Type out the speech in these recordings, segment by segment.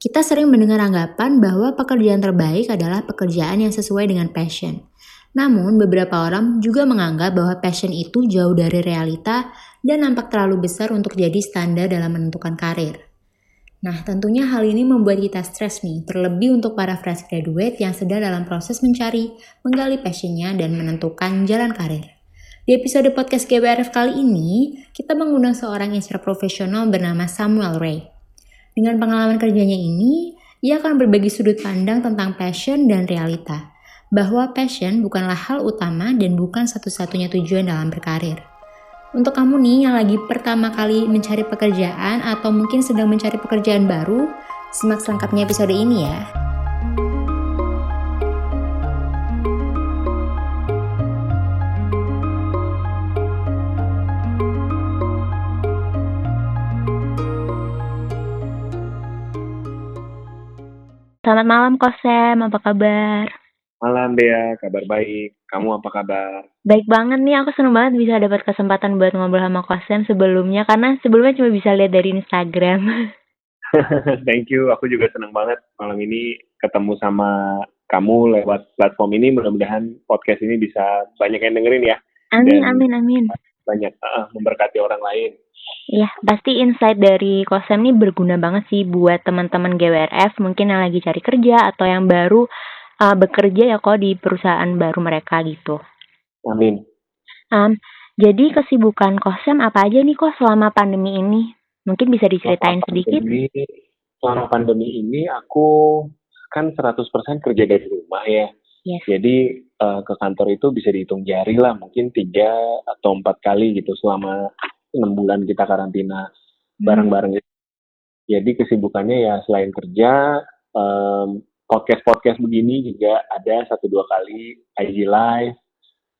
Kita sering mendengar anggapan bahwa pekerjaan terbaik adalah pekerjaan yang sesuai dengan passion. Namun, beberapa orang juga menganggap bahwa passion itu jauh dari realita dan nampak terlalu besar untuk jadi standar dalam menentukan karir. Nah, tentunya hal ini membuat kita stres nih, terlebih untuk para fresh graduate yang sedang dalam proses mencari, menggali passionnya, dan menentukan jalan karir. Di episode podcast GWRF kali ini, kita mengundang seorang insinyur profesional bernama Samuel Ray. Dengan pengalaman kerjanya ini, ia akan berbagi sudut pandang tentang passion dan realita, bahwa passion bukanlah hal utama dan bukan satu-satunya tujuan dalam berkarir. Untuk kamu nih yang lagi pertama kali mencari pekerjaan atau mungkin sedang mencari pekerjaan baru, simak selengkapnya episode ini ya. Selamat malam Kosem, apa kabar? Malam Dea, kabar baik. Kamu apa kabar? Baik banget nih, aku seneng banget bisa dapat kesempatan buat ngobrol sama Kosem sebelumnya karena sebelumnya cuma bisa lihat dari Instagram. Thank you, aku juga seneng banget malam ini ketemu sama kamu lewat platform ini. Mudah-mudahan podcast ini bisa banyak yang dengerin ya. Amin, Dan amin, amin. Banyak uh, memberkati orang lain. Iya, pasti insight dari Kosem ini berguna banget sih buat teman-teman GWRF mungkin yang lagi cari kerja atau yang baru uh, bekerja ya kok di perusahaan baru mereka gitu. Amin. Um, jadi kesibukan Kosem apa aja nih kok selama pandemi ini? Mungkin bisa diceritain selama sedikit? Pandemi, selama pandemi ini aku kan 100% kerja dari rumah ya. Yes. Jadi uh, ke kantor itu bisa dihitung jari lah, mungkin tiga atau empat kali gitu selama enam bulan kita karantina hmm. bareng-bareng. Jadi kesibukannya ya selain kerja, um, podcast-podcast begini juga ada satu dua kali IG live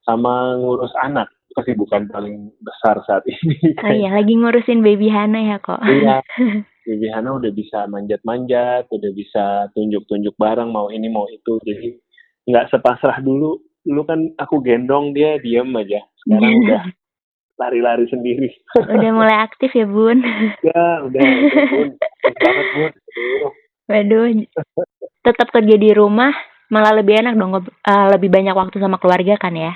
sama ngurus anak kesibukan paling besar saat ini. Oh iya, lagi ngurusin baby Hana ya kok. Iya, baby Hana udah bisa manjat-manjat, udah bisa tunjuk-tunjuk barang mau ini mau itu, jadi nggak sepasrah dulu. Dulu kan aku gendong dia diem aja, sekarang udah lari-lari sendiri. Udah mulai aktif ya bun? ya udah, udah bun, banget bun. Waduh, tetap kerja di rumah malah lebih enak dong, uh, lebih banyak waktu sama keluarga kan ya?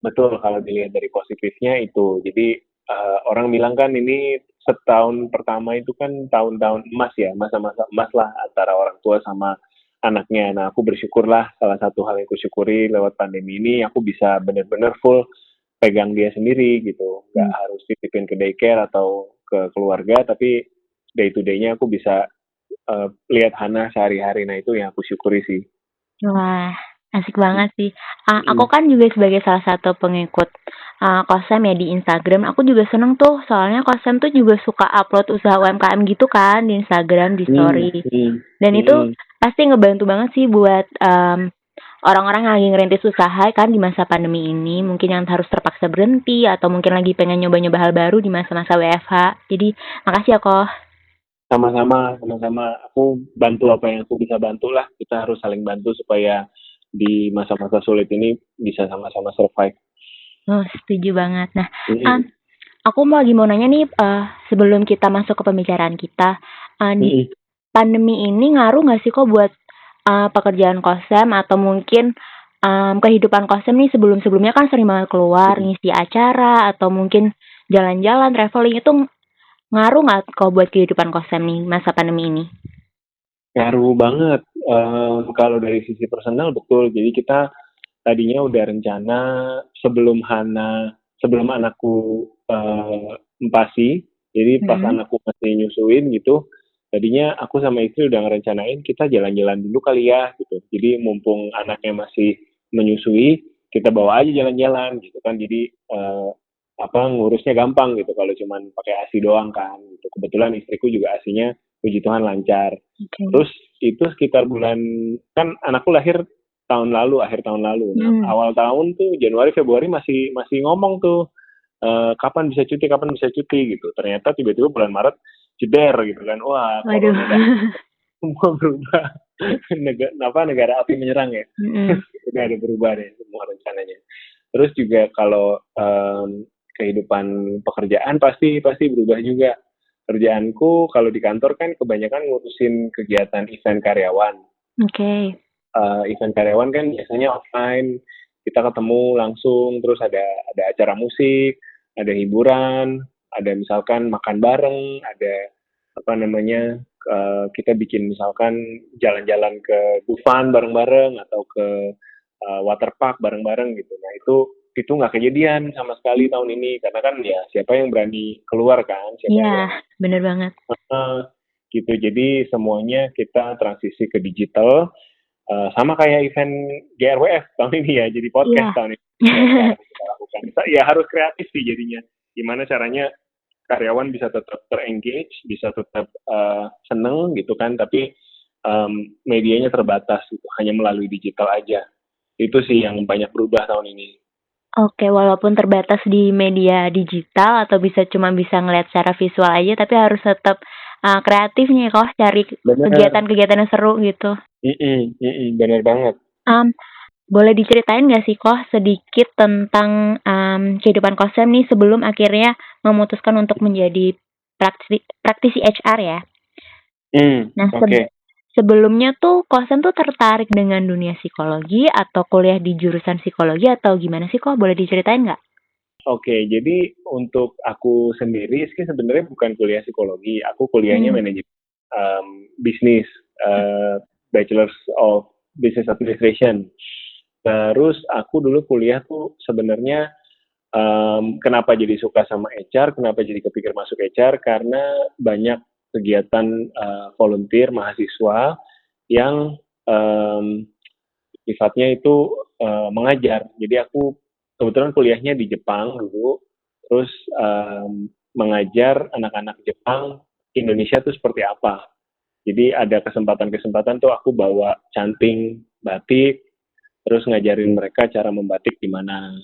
Betul, kalau dilihat dari positifnya itu. Jadi uh, orang bilang kan ini setahun pertama itu kan tahun-tahun emas ya, masa-masa emas lah antara orang tua sama anaknya. Nah, aku bersyukurlah salah satu hal yang aku syukuri lewat pandemi ini aku bisa benar-benar full pegang dia sendiri gitu. Nggak hmm. harus titipin ke daycare atau ke keluarga tapi day to day-nya aku bisa uh, lihat Hana sehari-hari. Nah itu yang aku syukuri sih. Wah asik banget sih. Uh, aku kan juga sebagai salah satu pengikut uh, Kosem ya di Instagram aku juga seneng tuh. Soalnya Kosem tuh juga suka upload usaha UMKM gitu kan di Instagram di story. Hmm, hmm, dan itu hmm. pasti ngebantu banget sih buat um, orang-orang yang lagi ngerintis usaha kan di masa pandemi ini mungkin yang harus terpaksa berhenti atau mungkin lagi pengen nyoba-nyoba hal baru di masa-masa WFH. Jadi makasih ya kok. Sama-sama, sama-sama. Aku bantu apa yang aku bisa bantu lah. Kita harus saling bantu supaya di masa-masa sulit ini bisa sama-sama survive. Oh, setuju banget. Nah, mm -hmm. um, aku mau lagi mau nanya nih uh, sebelum kita masuk ke pembicaraan kita, uh, di mm -hmm. pandemi ini ngaruh nggak sih kok buat uh, pekerjaan kosem atau mungkin um, kehidupan kosem nih sebelum-sebelumnya kan sering banget keluar ngisi acara atau mungkin jalan-jalan traveling itu ngaruh nggak kok buat kehidupan kosem nih masa pandemi ini? Ngaruh banget. Uh, kalau dari sisi personal betul. Jadi kita tadinya udah rencana sebelum Hana, sebelum anakku uh, empasi, jadi pas hmm. anakku masih nyusuin gitu, tadinya aku sama istri udah ngerencanain kita jalan-jalan dulu kali ya gitu. Jadi mumpung anaknya masih menyusui kita bawa aja jalan-jalan gitu kan. Jadi uh, apa ngurusnya gampang gitu. Kalau cuman pakai asi doang kan gitu. Kebetulan istriku juga asinya puji Tuhan lancar. Okay. terus itu sekitar bulan kan anakku lahir tahun lalu akhir tahun lalu. Nah, hmm. awal tahun tuh Januari Februari masih masih ngomong tuh uh, kapan bisa cuti kapan bisa cuti gitu. Ternyata tiba-tiba bulan Maret jeder gitu kan wah Waduh. semua berubah negara apa negara api menyerang ya mm. udah ada berubah deh semua rencananya terus juga kalau um, kehidupan pekerjaan pasti pasti berubah juga kerjaanku kalau di kantor kan kebanyakan ngurusin kegiatan event karyawan. Oke. Okay. Uh, event karyawan kan biasanya offline, kita ketemu langsung, terus ada ada acara musik, ada hiburan, ada misalkan makan bareng, ada apa namanya uh, kita bikin misalkan jalan-jalan ke Dufan bareng-bareng atau ke uh, water park bareng-bareng gitu. Nah itu itu nggak kejadian sama sekali tahun ini karena kan ya siapa yang berani keluar kan? Iya, bener banget. Uh, gitu. Jadi semuanya kita transisi ke digital. Uh, sama kayak event GRWF tahun ini ya, jadi podcast yeah. tahun ini. ya harus kreatif sih jadinya. Gimana caranya karyawan bisa tetap terengage, bisa tetap uh, seneng gitu kan, tapi um, medianya terbatas gitu, hanya melalui digital aja. Itu sih yang banyak berubah tahun ini. Oke, walaupun terbatas di media digital atau bisa cuma bisa ngeliat secara visual aja, tapi harus tetap uh, kreatif nih kok cari kegiatan-kegiatan yang seru gitu. Iya, iya, bener banget. Um, boleh diceritain nggak sih kok sedikit tentang um, kehidupan kosem nih sebelum akhirnya memutuskan untuk menjadi praktisi, praktisi HR ya? Mm, nah, okay. Sebelumnya tuh kosen tuh tertarik dengan dunia psikologi atau kuliah di jurusan psikologi atau gimana sih kok? Boleh diceritain nggak? Oke, jadi untuk aku sendiri sih sebenarnya bukan kuliah psikologi, aku kuliahnya hmm. manajemen um, bisnis, uh, bachelor's of business administration. Terus aku dulu kuliah tuh sebenarnya um, kenapa jadi suka sama HR, kenapa jadi kepikir masuk HR karena banyak kegiatan uh, volunteer mahasiswa yang um, sifatnya itu uh, mengajar. Jadi aku kebetulan kuliahnya di Jepang dulu, terus um, mengajar anak-anak Jepang Indonesia itu seperti apa. Jadi ada kesempatan-kesempatan tuh aku bawa canting batik, terus ngajarin mereka cara membatik gimana.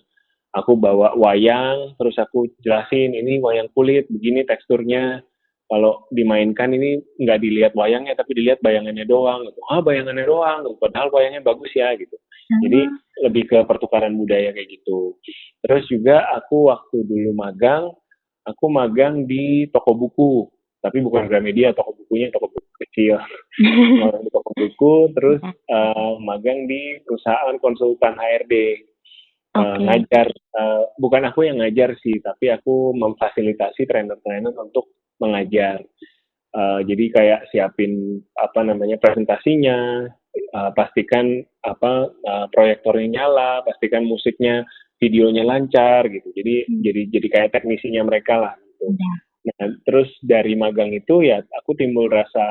Aku bawa wayang, terus aku jelasin ini wayang kulit, begini teksturnya, kalau dimainkan ini nggak dilihat wayangnya tapi dilihat bayangannya doang gitu. Ah bayangannya doang, gitu. padahal wayangnya bagus ya gitu. Hmm. Jadi lebih ke pertukaran budaya kayak gitu. Terus juga aku waktu dulu magang, aku magang di toko buku, tapi bukan Gramedia, toko bukunya toko buku kecil. magang di toko buku, terus uh, magang di perusahaan konsultan HRD. Okay. Uh, ngajar, uh, bukan aku yang ngajar sih, tapi aku memfasilitasi trainer-trainer untuk mengajar. Uh, jadi kayak siapin apa namanya presentasinya, uh, pastikan apa uh, proyektornya nyala, pastikan musiknya, videonya lancar gitu. Jadi hmm. jadi jadi kayak teknisinya mereka lah. Gitu. Ya. Nah terus dari magang itu ya aku timbul rasa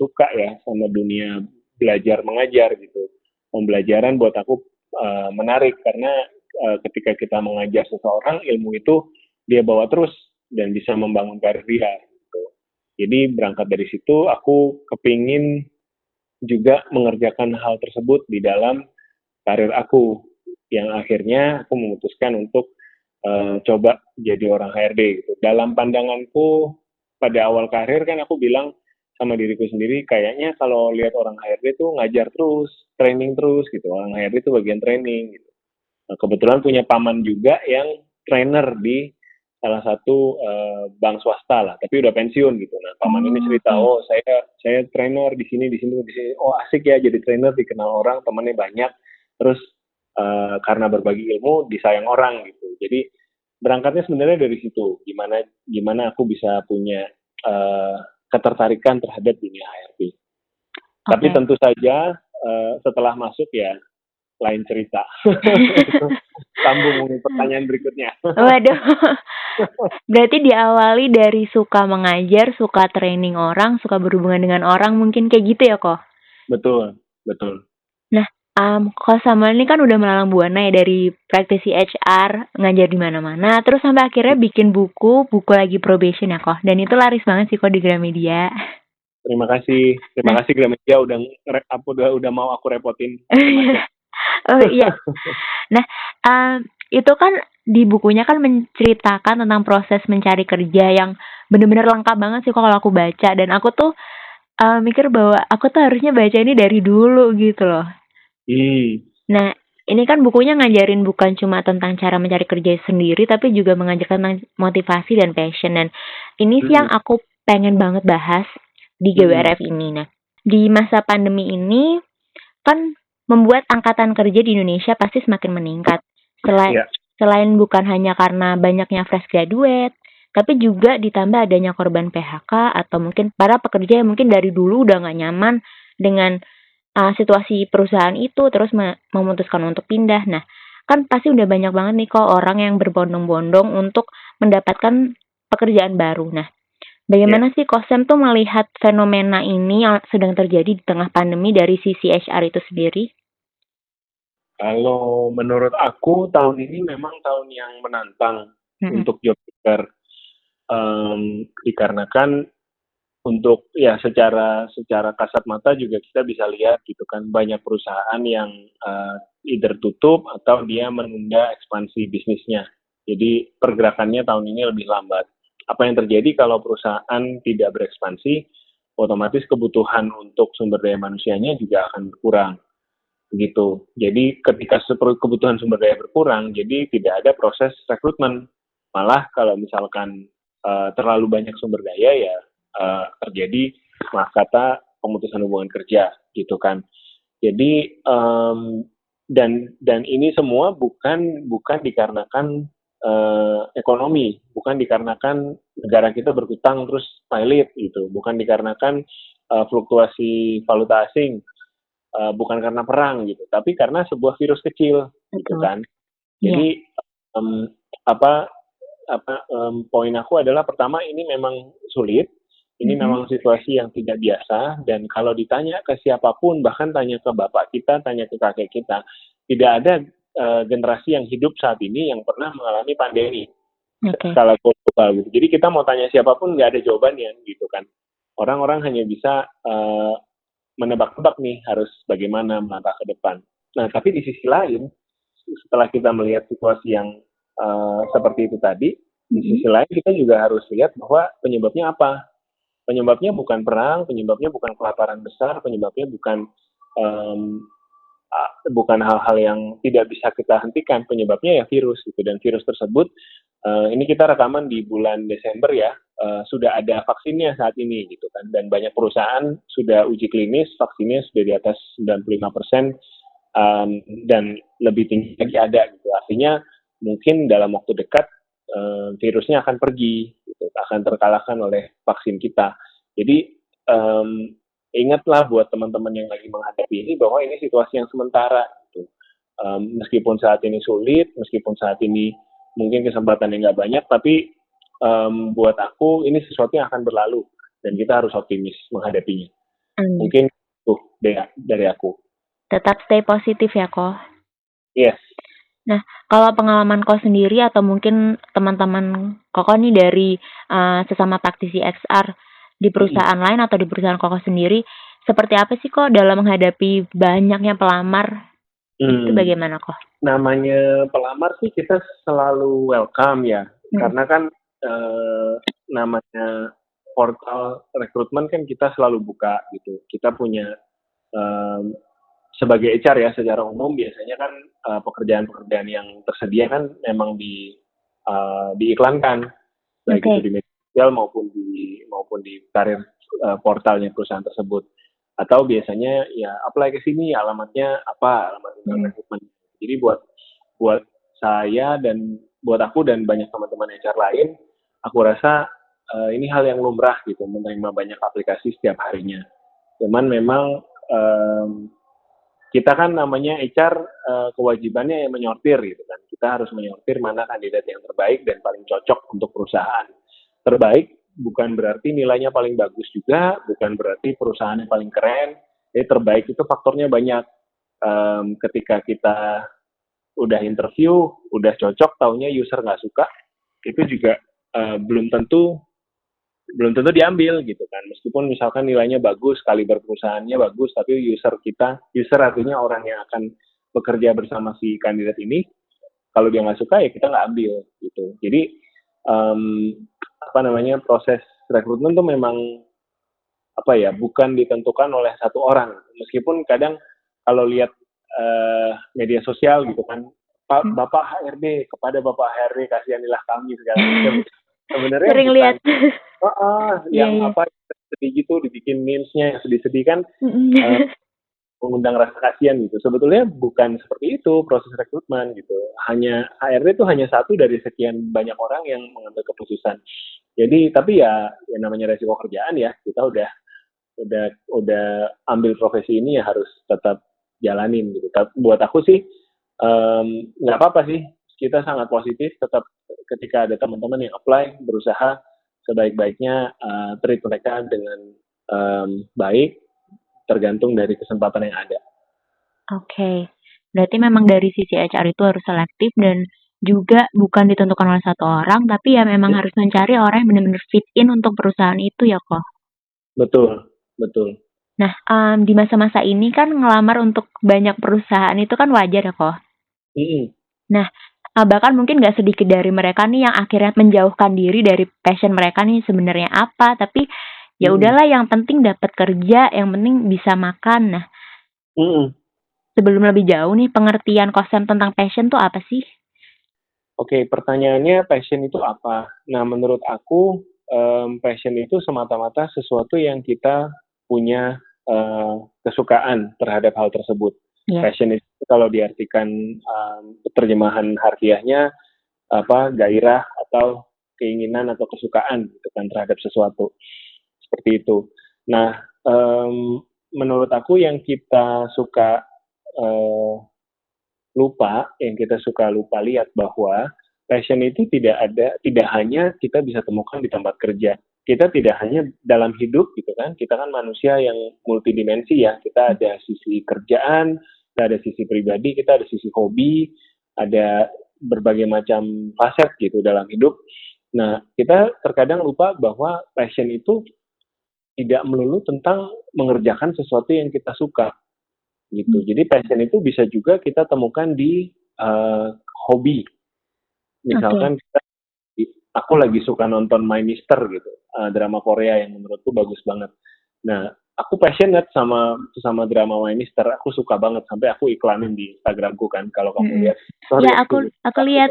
suka ya sama dunia belajar mengajar gitu. Pembelajaran buat aku uh, menarik karena uh, ketika kita mengajar seseorang ilmu itu dia bawa terus dan bisa membangun karir dia. Gitu. Jadi berangkat dari situ aku kepingin juga mengerjakan hal tersebut di dalam karir aku yang akhirnya aku memutuskan untuk uh, coba jadi orang HRD gitu. Dalam pandanganku pada awal karir kan aku bilang sama diriku sendiri kayaknya kalau lihat orang HRD tuh ngajar terus, training terus gitu. Orang HRD itu bagian training gitu. Nah, kebetulan punya paman juga yang trainer di salah satu uh, bank swasta lah, tapi udah pensiun gitu. Nah, paman ini cerita, oh saya saya trainer di sini, di sini, di sini. Oh asik ya jadi trainer, dikenal orang, temannya banyak. Terus uh, karena berbagi ilmu disayang orang gitu. Jadi berangkatnya sebenarnya dari situ. Gimana gimana aku bisa punya uh, ketertarikan terhadap dunia HRD. Okay. Tapi tentu saja uh, setelah masuk ya lain cerita. Sambung pertanyaan berikutnya. Waduh. Berarti diawali dari suka mengajar, suka training orang, suka berhubungan dengan orang, mungkin kayak gitu ya kok? Betul, betul. Nah, um, kok sama ini kan udah melalang buana ya dari praktisi HR, ngajar di mana-mana, terus sampai akhirnya bikin buku, buku lagi probation ya kok. Dan itu laris banget sih kok di Gramedia. Terima kasih, terima nah. kasih Gramedia udah udah udah mau aku repotin. oh iya. Nah, um, itu kan di bukunya kan menceritakan tentang proses mencari kerja yang bener-bener lengkap banget sih kalau aku baca dan aku tuh uh, mikir bahwa aku tuh harusnya baca ini dari dulu gitu loh. Hmm. Nah, ini kan bukunya ngajarin bukan cuma tentang cara mencari kerja sendiri tapi juga mengajarkan tentang motivasi dan passion dan ini sih yang aku pengen banget bahas di GWRF hmm. ini. Nah, di masa pandemi ini kan membuat angkatan kerja di Indonesia pasti semakin meningkat. Selain yeah. selain bukan hanya karena banyaknya fresh graduate, tapi juga ditambah adanya korban PHK atau mungkin para pekerja yang mungkin dari dulu udah nggak nyaman dengan uh, situasi perusahaan itu terus memutuskan untuk pindah. Nah, kan pasti udah banyak banget nih kok orang yang berbondong-bondong untuk mendapatkan pekerjaan baru. Nah, Bagaimana yeah. sih Kosem tuh melihat fenomena ini yang sedang terjadi di tengah pandemi dari sisi HR itu sendiri? Kalau menurut aku tahun ini memang tahun yang menantang mm-hmm. untuk job seeker um, dikarenakan untuk ya secara secara kasat mata juga kita bisa lihat gitu kan banyak perusahaan yang uh, either tutup atau dia menunda ekspansi bisnisnya. Jadi pergerakannya tahun ini lebih lambat apa yang terjadi kalau perusahaan tidak berekspansi, otomatis kebutuhan untuk sumber daya manusianya juga akan berkurang. Begitu. Jadi ketika kebutuhan sumber daya berkurang, jadi tidak ada proses rekrutmen. Malah kalau misalkan uh, terlalu banyak sumber daya ya uh, terjadi maaf kata pemutusan hubungan kerja gitu kan. Jadi um, dan dan ini semua bukan bukan dikarenakan uh, ekonomi, bukan dikarenakan negara kita berhutang terus pilot gitu, bukan dikarenakan uh, fluktuasi valuta asing, uh, bukan karena perang gitu, tapi karena sebuah virus kecil gitu kan. Iya. Jadi yeah. um, apa apa um, poin aku adalah pertama ini memang sulit, ini mm-hmm. memang situasi yang tidak biasa dan kalau ditanya ke siapa pun bahkan tanya ke bapak kita, tanya ke kakek kita, tidak ada uh, generasi yang hidup saat ini yang pernah mengalami pandemi okay. skala global gitu. Jadi kita mau tanya siapa pun nggak ada jawabannya gitu kan. Orang-orang hanya bisa uh, menebak-tebak nih harus bagaimana melangkah ke depan. Nah tapi di sisi lain setelah kita melihat situasi yang uh, seperti itu tadi, di mm-hmm. sisi lain kita juga harus lihat bahwa penyebabnya apa. Penyebabnya bukan perang, penyebabnya bukan kelaparan besar, penyebabnya bukan um, bukan hal-hal yang tidak bisa kita hentikan. Penyebabnya ya virus gitu. Dan virus tersebut uh, ini kita rekaman di bulan Desember ya uh, sudah ada vaksinnya saat ini gitu kan. Dan banyak perusahaan sudah uji klinis vaksinnya sudah di atas 95 persen um, dan lebih tinggi lagi ada gitu. Artinya mungkin dalam waktu dekat uh, virusnya akan pergi gitu, akan terkalahkan oleh vaksin kita jadi um, ingatlah buat teman-teman yang lagi menghadapi ini bahwa ini situasi yang sementara. Gitu. Um, meskipun saat ini sulit, meskipun saat ini mungkin kesempatan yang nggak banyak, tapi um, buat aku ini sesuatu yang akan berlalu dan kita harus optimis menghadapinya. Hmm. Mungkin tuh dari, dari aku. Tetap stay positif ya kok. Yes. Nah, kalau pengalaman kau sendiri atau mungkin teman-teman koko nih dari uh, sesama praktisi XR, di perusahaan hmm. lain atau di perusahaan koko sendiri seperti apa sih kok dalam menghadapi banyaknya pelamar hmm. itu bagaimana kok? Namanya pelamar sih kita selalu welcome ya hmm. karena kan eh, namanya portal rekrutmen kan kita selalu buka gitu kita punya eh, sebagai HR ya secara umum biasanya kan eh, pekerjaan-pekerjaan yang tersedia kan memang di uh, diiklankan baik okay. itu di media sosial maupun di maupun di karir uh, portalnya perusahaan tersebut atau biasanya ya apply ke sini alamatnya apa alamat hmm. jadi buat buat saya dan buat aku dan banyak teman-teman HR lain aku rasa uh, ini hal yang lumrah gitu menerima banyak aplikasi setiap harinya cuman memang um, kita kan namanya HR uh, kewajibannya yang menyortir gitu kan kita harus menyortir mana kandidat yang terbaik dan paling cocok untuk perusahaan terbaik bukan berarti nilainya paling bagus juga, bukan berarti perusahaan yang paling keren. Jadi terbaik itu faktornya banyak. Um, ketika kita udah interview, udah cocok, taunya user nggak suka, itu juga uh, belum tentu belum tentu diambil gitu kan. Meskipun misalkan nilainya bagus, kaliber perusahaannya bagus, tapi user kita, user artinya orang yang akan bekerja bersama si kandidat ini, kalau dia nggak suka ya kita nggak ambil gitu. Jadi um, apa namanya proses rekrutmen tuh memang apa ya bukan ditentukan oleh satu orang meskipun kadang kalau lihat uh, media sosial gitu kan Pak hmm. Bapak HRD kepada Bapak HRD kasihanilah kami segala macam sebenarnya sering lihat oh, oh, yang yeah, apa sedih gitu dibikin memesnya yang sedih-sedih kan uh, mengundang rasa kasihan gitu. Sebetulnya bukan seperti itu proses rekrutmen gitu. Hanya HRD itu hanya satu dari sekian banyak orang yang mengambil keputusan. Jadi tapi ya yang namanya resiko kerjaan ya kita udah udah udah ambil profesi ini ya harus tetap jalanin gitu. Tapi buat aku sih nggak um, apa-apa sih kita sangat positif tetap ketika ada teman-teman yang apply berusaha sebaik-baiknya uh, treat mereka dengan um, baik tergantung dari kesempatan yang ada. Oke, okay. berarti memang dari sisi HR itu harus selektif dan juga bukan ditentukan oleh satu orang, tapi ya memang ya. harus mencari orang yang benar-benar fit in untuk perusahaan itu ya kok. Betul, betul. Nah, um, di masa-masa ini kan ngelamar untuk banyak perusahaan itu kan wajar ya kok. Mm -hmm. Nah, bahkan mungkin gak sedikit dari mereka nih yang akhirnya menjauhkan diri dari passion mereka nih sebenarnya apa, tapi ya hmm. udahlah yang penting dapat kerja yang penting bisa makan. Nah hmm. sebelum lebih jauh nih pengertian konsep tentang passion tuh apa sih? Oke pertanyaannya passion itu apa? Nah menurut aku um, passion itu semata-mata sesuatu yang kita punya uh, kesukaan terhadap hal tersebut yeah. passion itu kalau diartikan um, terjemahan harfiahnya apa gairah atau keinginan atau kesukaan gitu kan terhadap sesuatu seperti itu. Nah, um, menurut aku yang kita suka uh, lupa, yang kita suka lupa lihat bahwa passion itu tidak ada, tidak hanya kita bisa temukan di tempat kerja. Kita tidak hanya dalam hidup gitu kan, kita kan manusia yang multidimensi ya. Kita ada sisi kerjaan, kita ada sisi pribadi, kita ada sisi hobi, ada berbagai macam facet gitu dalam hidup. Nah, kita terkadang lupa bahwa passion itu tidak melulu tentang mengerjakan sesuatu yang kita suka gitu. Jadi passion itu bisa juga kita temukan di uh, hobi. Misalkan okay. kita, aku lagi suka nonton My Mister gitu, uh, drama Korea yang menurutku bagus banget. Nah, aku passionate sama sama drama My Mister. Aku suka banget sampai aku iklanin di Instagramku kan kalau kamu hmm. lihat. Sorry, ya aku aku, aku lihat.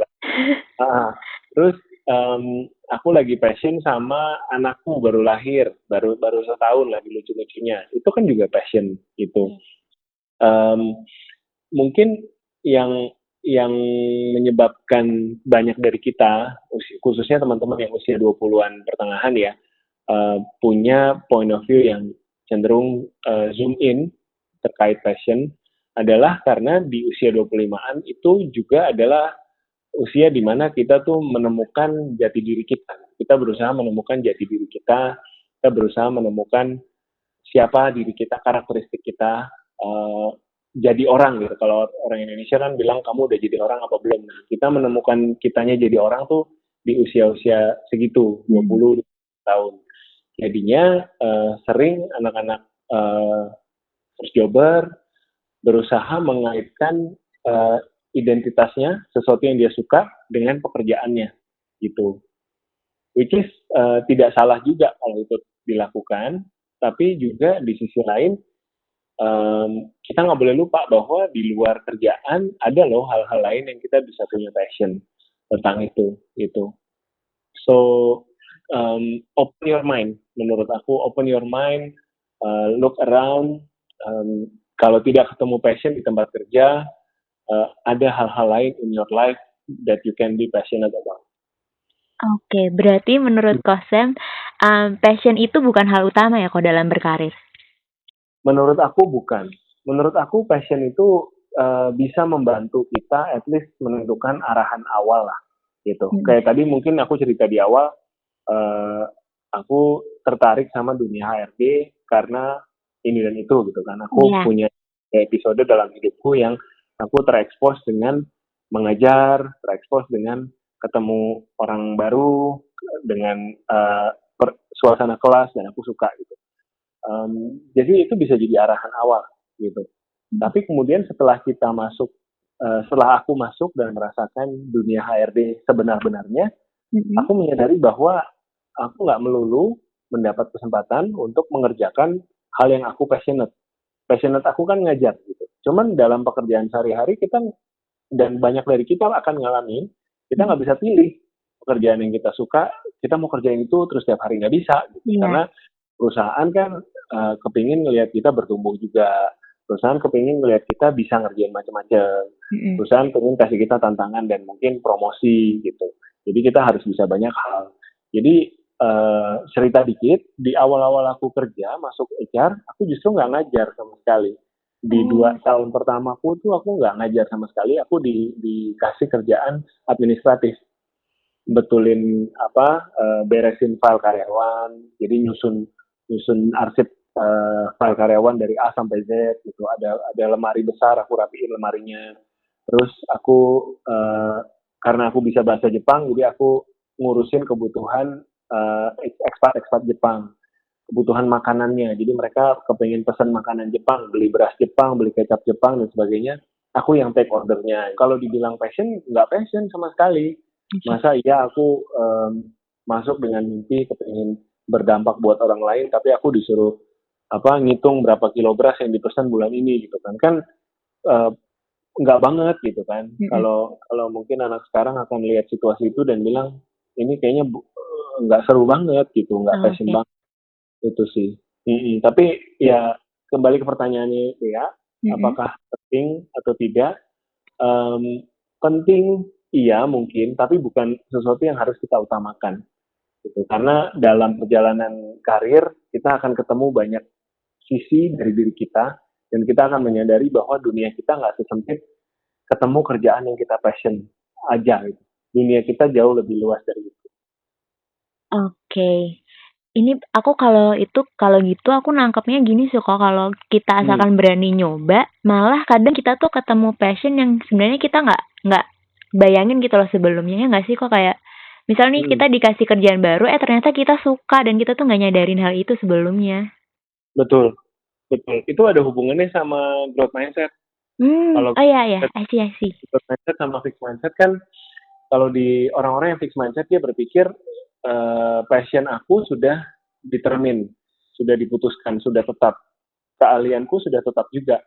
Uh, terus um, aku lagi passion sama anakku baru lahir, baru baru setahun lagi lucu-lucunya. Itu kan juga passion gitu. Um, mungkin yang yang menyebabkan banyak dari kita, khususnya teman-teman yang usia 20-an pertengahan ya, uh, punya point of view yang cenderung uh, zoom in terkait passion adalah karena di usia 25-an itu juga adalah usia di mana kita tuh menemukan jati diri kita. Kita berusaha menemukan jati diri kita, kita berusaha menemukan siapa diri kita, karakteristik kita, uh, jadi orang gitu. Kalau orang Indonesia kan bilang kamu udah jadi orang apa belum. Nah, kita menemukan kitanya jadi orang tuh di usia-usia segitu, 20 tahun. Jadinya uh, sering anak-anak uh, first jobber berusaha mengaitkan uh, identitasnya, sesuatu yang dia suka dengan pekerjaannya gitu. Which is uh, tidak salah juga kalau itu dilakukan, tapi juga di sisi lain um, kita nggak boleh lupa bahwa di luar kerjaan ada loh hal-hal lain yang kita bisa punya passion tentang itu gitu. So um, open your mind, menurut aku open your mind, uh, look around. Um, kalau tidak ketemu passion di tempat kerja, uh, ada hal-hal lain in your life that you can be passionate about. Oke, okay, berarti menurut Kosem, um, passion itu bukan hal utama ya kok dalam berkarir? Menurut aku bukan. Menurut aku passion itu uh, bisa membantu kita at least menentukan arahan awal lah, gitu. Hmm. Kayak tadi mungkin aku cerita di awal, uh, aku tertarik sama dunia HRD karena ini dan itu gitu kan. Aku yeah. punya episode dalam hidupku yang aku terekspos dengan mengajar, terekspos dengan ketemu orang baru, dengan uh, per, suasana kelas dan aku suka gitu. Um, jadi itu bisa jadi arahan awal gitu. Hmm. Tapi kemudian setelah kita masuk, uh, setelah aku masuk dan merasakan dunia HRD sebenar-benarnya, hmm. aku menyadari bahwa aku nggak melulu mendapat kesempatan untuk mengerjakan hal yang aku passionate. Passionate aku kan ngajar gitu. Cuman dalam pekerjaan sehari-hari kita dan banyak dari kita akan ngalamin kita nggak bisa pilih pekerjaan yang kita suka, kita mau kerjain itu terus tiap hari nggak bisa, gitu. yeah. karena perusahaan kan uh, kepingin ngelihat kita bertumbuh juga, perusahaan kepingin ngelihat kita bisa ngerjain macam-macam, mm-hmm. perusahaan pengen kasih kita tantangan dan mungkin promosi gitu. Jadi kita harus bisa banyak hal. Jadi uh, cerita dikit, di awal-awal aku kerja masuk HR, aku justru nggak ngajar sama sekali di hmm. dua tahun pertama aku tuh aku nggak ngajar sama sekali aku di dikasih kerjaan administratif betulin apa uh, beresin file karyawan jadi nyusun nyusun arsip uh, file karyawan dari A sampai Z gitu ada ada lemari besar aku rapiin lemarinya terus aku uh, karena aku bisa bahasa Jepang jadi aku ngurusin kebutuhan uh, ekspat ekspat Jepang kebutuhan makanannya. Jadi mereka kepengen pesan makanan Jepang, beli beras Jepang, beli kecap Jepang dan sebagainya. Aku yang take ordernya. Kalau dibilang passion, nggak passion sama sekali. Masa iya aku um, masuk dengan mimpi kepengen berdampak buat orang lain, tapi aku disuruh apa ngitung berapa kilo beras yang dipesan bulan ini gitu kan kan uh, nggak banget gitu kan kalau mm-hmm. kalau mungkin anak sekarang akan lihat situasi itu dan bilang ini kayaknya nggak seru banget gitu nggak okay. banget itu sih. Mm-hmm. Tapi ya kembali ke pertanyaannya ya, mm-hmm. apakah penting atau tidak? Um, penting iya mungkin, tapi bukan sesuatu yang harus kita utamakan. Gitu. Karena dalam perjalanan karir kita akan ketemu banyak sisi dari diri kita dan kita akan menyadari bahwa dunia kita nggak sesempit ketemu kerjaan yang kita passion aja gitu. Dunia kita jauh lebih luas dari itu. Oke, okay ini aku kalau itu kalau gitu aku nangkepnya gini sih kok kalau kita hmm. asalkan hmm. berani nyoba malah kadang kita tuh ketemu passion yang sebenarnya kita nggak nggak bayangin gitu loh sebelumnya ya nggak sih kok kayak misalnya nih hmm. kita dikasih kerjaan baru eh ternyata kita suka dan kita tuh nggak nyadarin hal itu sebelumnya betul betul itu ada hubungannya sama growth mindset hmm. kalau oh iya iya sih sih growth mindset sama fixed mindset kan kalau di orang-orang yang fixed mindset dia berpikir uh, passion aku sudah determine, sudah diputuskan, sudah tetap. Keahlianku sudah tetap juga.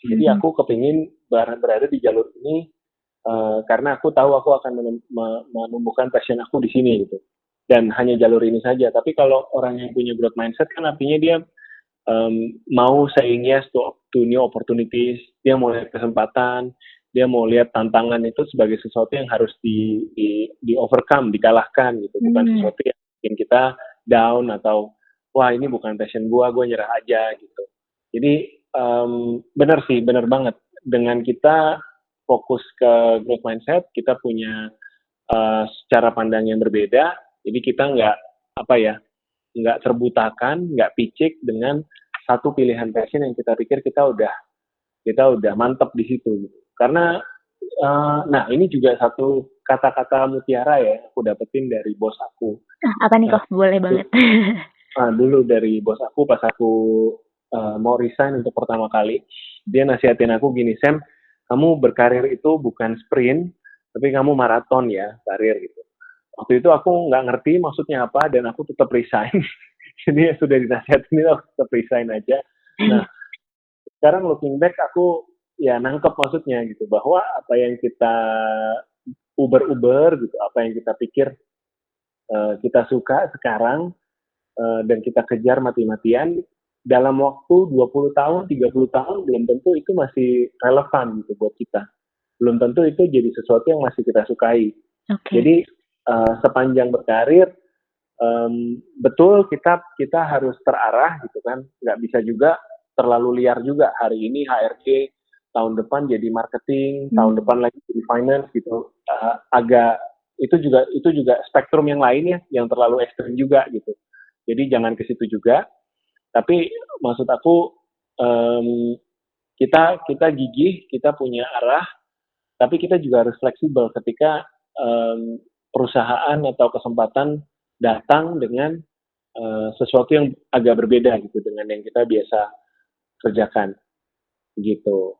Jadi hmm. aku kepingin berada di jalur ini uh, karena aku tahu aku akan menumbuhkan passion aku di sini gitu. Dan hanya jalur ini saja. Tapi kalau orang yang punya growth mindset kan artinya dia um, mau saying yes to, to new opportunities, dia mau lihat kesempatan, dia mau lihat tantangan itu sebagai sesuatu yang harus di di, di overcome, dikalahkan gitu, bukan hmm. sesuatu yang bikin kita down atau wah ini bukan passion gua, gua nyerah aja gitu. Jadi um, benar sih, benar banget dengan kita fokus ke growth mindset, kita punya uh, cara pandang yang berbeda, jadi kita nggak apa ya, nggak terbutakan, nggak picik dengan satu pilihan passion yang kita pikir kita udah kita udah mantep di situ. Karena uh, nah ini juga satu kata-kata mutiara ya aku dapetin dari bos aku. Nah, apa nih kok? Nah, Boleh banget. Nah, dulu dari bos aku pas aku uh, mau resign untuk pertama kali, dia nasihatin aku gini, Sam, kamu berkarir itu bukan sprint, tapi kamu maraton ya karir gitu. Waktu itu aku nggak ngerti maksudnya apa dan aku tetap resign. Jadi ya sudah dinasihatin aku tetap resign aja. Nah, sekarang looking back aku ya nangkep maksudnya gitu bahwa apa yang kita uber-uber gitu apa yang kita pikir uh, kita suka sekarang uh, dan kita kejar mati-matian dalam waktu 20 tahun 30 tahun belum tentu itu masih relevan gitu buat kita belum tentu itu jadi sesuatu yang masih kita sukai okay. jadi uh, sepanjang berkarir um, betul kita kita harus terarah gitu kan nggak bisa juga terlalu liar juga hari ini HRD tahun depan jadi marketing, hmm. tahun depan lagi jadi finance gitu. Uh, agak itu juga itu juga spektrum yang lain ya, yang terlalu ekstrim juga gitu. Jadi jangan ke situ juga. Tapi maksud aku um, kita kita gigih, kita punya arah, tapi kita juga harus fleksibel ketika um, perusahaan atau kesempatan datang dengan uh, sesuatu yang agak berbeda gitu dengan yang kita biasa kerjakan gitu.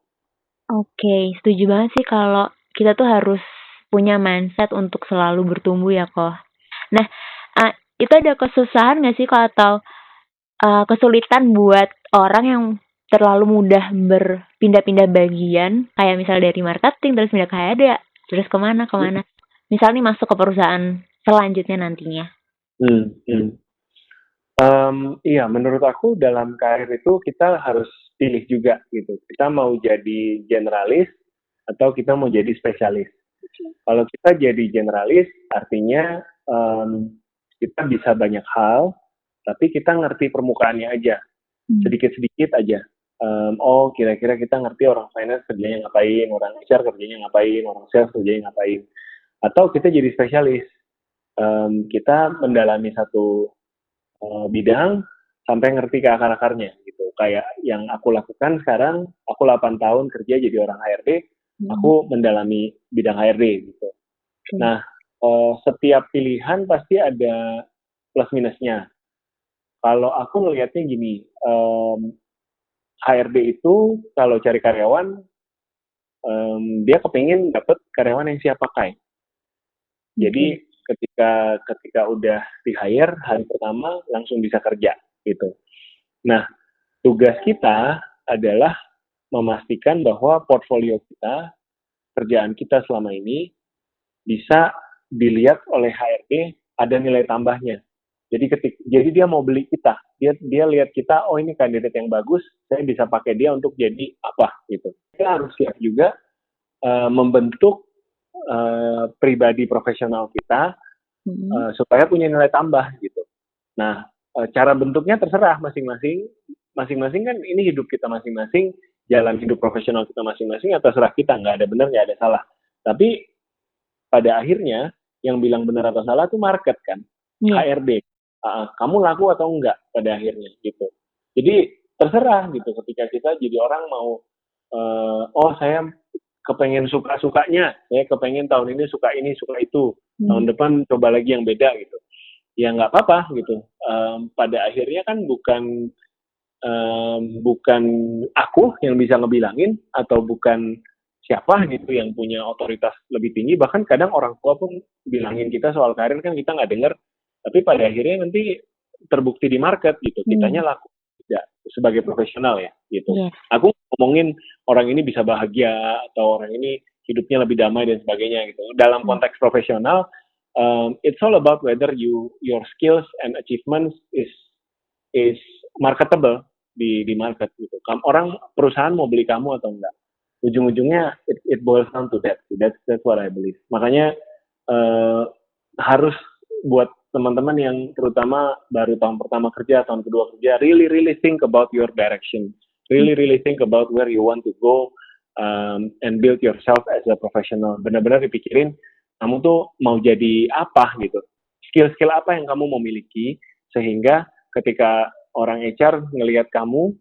Oke, setuju banget sih kalau kita tuh harus punya mindset untuk selalu bertumbuh ya kok. Nah, uh, itu ada kesusahan nggak sih kok atau uh, kesulitan buat orang yang terlalu mudah berpindah-pindah bagian, kayak misalnya dari marketing terus pindah ke ada, terus ke mana ke mana? misalnya masuk ke perusahaan selanjutnya nantinya? Hmm, hmm. Um, iya, menurut aku dalam karir itu kita harus pilih juga gitu. Kita mau jadi generalis atau kita mau jadi spesialis. Kalau kita jadi generalis, artinya um, kita bisa banyak hal, tapi kita ngerti permukaannya aja, hmm. sedikit-sedikit aja. Um, oh, kira-kira kita ngerti orang finance kerjanya ngapain, orang HR kerjanya ngapain, orang sales kerjanya ngapain. Atau kita jadi spesialis. Um, kita mendalami satu uh, bidang sampai ngerti ke akar-akarnya gitu. Kayak yang aku lakukan sekarang, aku 8 tahun kerja jadi orang HRD, hmm. aku mendalami bidang HRD gitu. Hmm. Nah, uh, setiap pilihan pasti ada plus minusnya. Kalau aku melihatnya gini, um, HRD itu kalau cari karyawan, um, dia kepingin dapat karyawan yang siap pakai. Jadi ketika ketika udah di hire hari pertama langsung bisa kerja gitu. Nah tugas kita adalah memastikan bahwa portfolio kita, kerjaan kita selama ini bisa dilihat oleh HRD ada nilai tambahnya. Jadi ketik, jadi dia mau beli kita, dia dia lihat kita, oh ini kandidat yang bagus, saya bisa pakai dia untuk jadi apa gitu. Kita harus siap juga uh, membentuk uh, pribadi profesional kita hmm. uh, supaya punya nilai tambah gitu. Nah, uh, cara bentuknya terserah masing-masing, masing-masing kan ini hidup kita masing-masing, jalan hidup profesional kita masing-masing, atau terserah kita nggak ada benar nggak ada salah. Tapi pada akhirnya yang bilang benar atau salah itu market kan, hmm. HRD uh, kamu laku atau enggak pada akhirnya gitu. Jadi terserah gitu ketika kita jadi orang mau uh, oh saya kepengen suka-sukanya, saya kepengen tahun ini suka ini, suka itu, hmm. tahun depan coba lagi yang beda gitu. Ya nggak apa-apa gitu. Um, pada akhirnya kan bukan um, bukan aku yang bisa ngebilangin atau bukan siapa gitu yang punya otoritas lebih tinggi. Bahkan kadang orang tua pun bilangin kita soal karir kan kita nggak dengar tapi pada akhirnya nanti terbukti di market gitu. Hmm. kitanya laku tidak sebagai profesional ya gitu. Yeah. aku ngomongin orang ini bisa bahagia atau orang ini hidupnya lebih damai dan sebagainya gitu. Dalam hmm. konteks profesional um, it's all about whether you your skills and achievements is is marketable di di market gitu. Orang perusahaan mau beli kamu atau enggak? Ujung-ujungnya it, it boils down to that. That's that's what I believe. Makanya uh, harus buat teman-teman yang terutama baru tahun pertama kerja, tahun kedua kerja, really really think about your direction, really really think about where you want to go um, and build yourself as a professional. Benar-benar dipikirin kamu tuh mau jadi apa? gitu, skill-skill apa yang kamu mau miliki sehingga ketika orang HR ngelihat kamu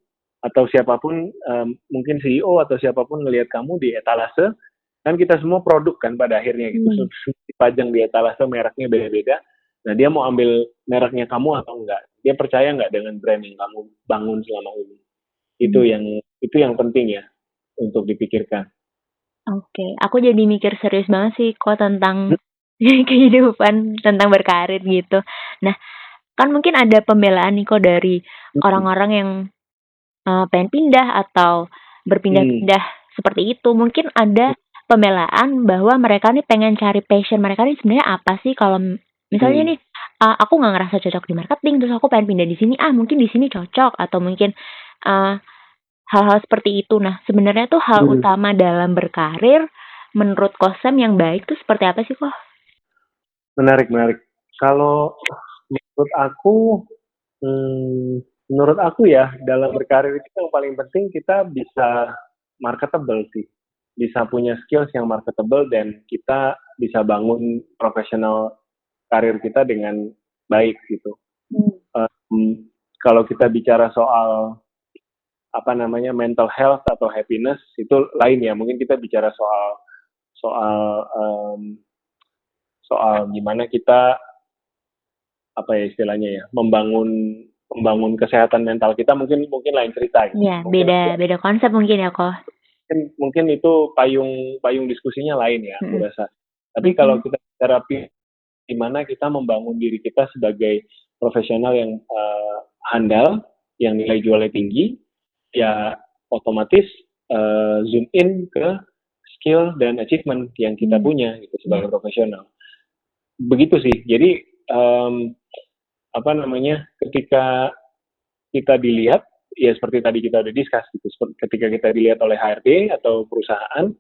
atau siapa pun um, mungkin CEO atau siapa pun ngelihat kamu di etalase kan kita semua produk kan pada akhirnya gitu. Hmm. dipajang di etalase mereknya beda-beda Nah dia mau ambil mereknya kamu atau enggak? Dia percaya enggak dengan brand yang kamu bangun selama ini? Itu hmm. yang itu yang penting ya untuk dipikirkan. Oke, okay. aku jadi mikir serius banget sih kok tentang hmm? kehidupan tentang berkarir gitu. Nah, kan mungkin ada pembelaan nih kok dari hmm. orang-orang yang uh, pengen pindah atau berpindah-pindah hmm. seperti itu. Mungkin ada hmm. pembelaan bahwa mereka nih pengen cari passion mereka nih sebenarnya apa sih kalau Misalnya hmm. nih, uh, aku nggak ngerasa cocok di marketing, terus aku pengen pindah di sini, ah mungkin di sini cocok atau mungkin hal hal-hal seperti itu. Nah, sebenarnya tuh hal hmm. utama dalam berkarir menurut Kosem yang baik tuh seperti apa sih kok? Menarik, menarik. Kalau menurut aku, hmm, menurut aku ya dalam berkarir itu yang paling penting kita bisa marketable sih, bisa punya skills yang marketable dan kita bisa bangun profesional karir kita dengan baik gitu. Hmm. Um, kalau kita bicara soal apa namanya mental health atau happiness itu lain ya. Mungkin kita bicara soal soal um, soal gimana kita apa ya istilahnya ya membangun membangun kesehatan mental kita mungkin mungkin lain cerita. Gitu. Ya, beda beda konsep mungkin ya kok. Mungkin, mungkin itu payung payung diskusinya lain ya, hmm. aku rasa. Tapi hmm. kalau kita bicara di mana kita membangun diri kita sebagai profesional yang uh, handal, yang nilai jualnya tinggi, ya otomatis uh, zoom in ke skill dan achievement yang kita hmm. punya gitu sebagai profesional. begitu sih. Jadi um, apa namanya ketika kita dilihat ya seperti tadi kita udah discuss gitu ketika kita dilihat oleh HRD atau perusahaan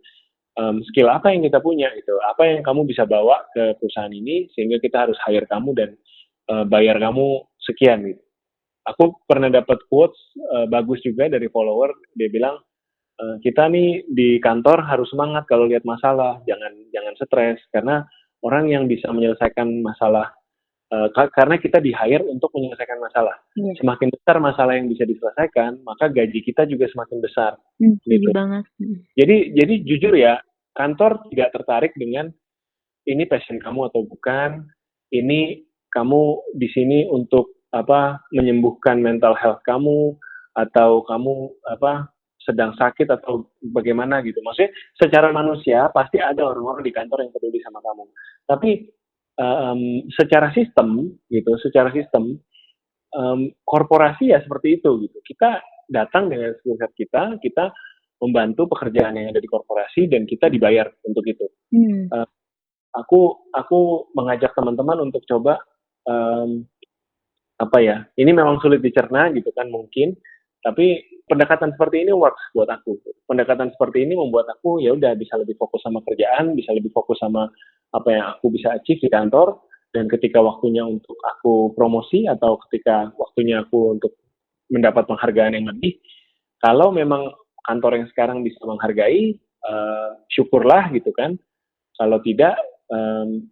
um, skill apa yang kita punya itu apa yang kamu bisa bawa ke perusahaan ini sehingga kita harus hire kamu dan uh, bayar kamu sekian gitu. Aku pernah dapat quotes uh, bagus juga dari follower. Dia bilang uh, kita nih di kantor harus semangat kalau lihat masalah. Jangan jangan stres. Karena orang yang bisa menyelesaikan masalah Uh, karena kita di hire untuk menyelesaikan masalah. Yeah. Semakin besar masalah yang bisa diselesaikan, maka gaji kita juga semakin besar. Mm, gitu. banget. Hmm. Jadi jadi jujur ya, kantor tidak tertarik dengan ini passion kamu atau bukan, ini kamu di sini untuk apa menyembuhkan mental health kamu atau kamu apa sedang sakit atau bagaimana gitu. Maksudnya secara manusia pasti ada orang-orang di kantor yang peduli sama kamu. Tapi um, secara sistem gitu, secara sistem um, korporasi ya seperti itu gitu. Kita datang dengan skill set kita, kita membantu pekerjaan yang ada di korporasi dan kita dibayar untuk itu. Hmm. Uh, aku aku mengajak teman-teman untuk coba um, apa ya? Ini memang sulit dicerna gitu kan mungkin, tapi pendekatan seperti ini works buat aku. Pendekatan seperti ini membuat aku ya udah bisa lebih fokus sama kerjaan, bisa lebih fokus sama apa yang aku bisa achieve di kantor dan ketika waktunya untuk aku promosi atau ketika waktunya aku untuk mendapat penghargaan yang lebih, kalau memang kantor yang sekarang bisa menghargai, uh, syukurlah gitu kan. Kalau tidak, um,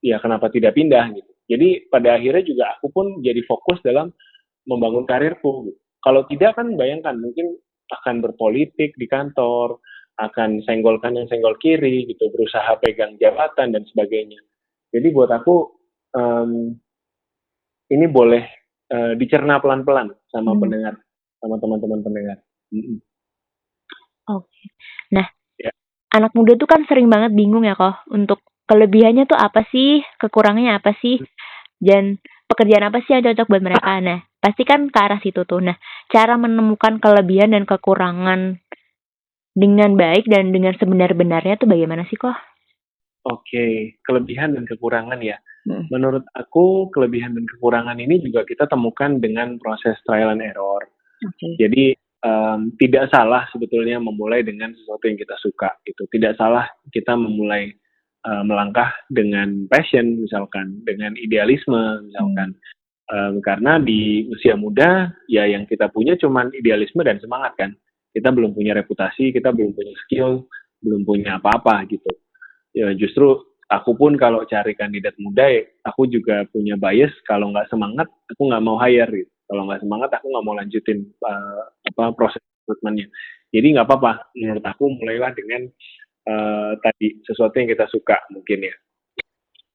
ya kenapa tidak pindah gitu. Jadi pada akhirnya juga aku pun jadi fokus dalam membangun karirku. Gitu kalau tidak kan bayangkan mungkin akan berpolitik di kantor, akan senggol kanan senggol kiri gitu, berusaha pegang jabatan dan sebagainya. Jadi buat aku um, ini boleh uh, dicerna pelan-pelan sama hmm. pendengar, sama teman-teman pendengar. Hmm. Oke. Okay. Nah, ya. anak muda tuh kan sering banget bingung ya kok untuk kelebihannya tuh apa sih, kekurangannya apa sih, dan pekerjaan apa sih yang cocok buat mereka. Nah, pasti kan ke arah situ tuh. Nah, cara menemukan kelebihan dan kekurangan dengan baik dan dengan sebenar-benarnya tuh bagaimana sih kok? Oke, kelebihan dan kekurangan ya. Hmm. Menurut aku kelebihan dan kekurangan ini juga kita temukan dengan proses trial and error. Okay. Jadi um, tidak salah sebetulnya memulai dengan sesuatu yang kita suka gitu. Tidak salah kita memulai uh, melangkah dengan passion misalkan, dengan idealisme misalkan. Hmm um, karena di usia muda ya yang kita punya cuman idealisme dan semangat kan kita belum punya reputasi kita belum punya skill belum punya apa-apa gitu. Ya justru aku pun kalau cari kandidat muda ya, aku juga punya bias kalau nggak semangat aku nggak mau hire gitu. Kalau nggak semangat aku nggak mau lanjutin uh, apa proses rekrutmennya jadi nggak apa-apa menurut aku mulailah dengan uh, tadi sesuatu yang kita suka mungkin ya.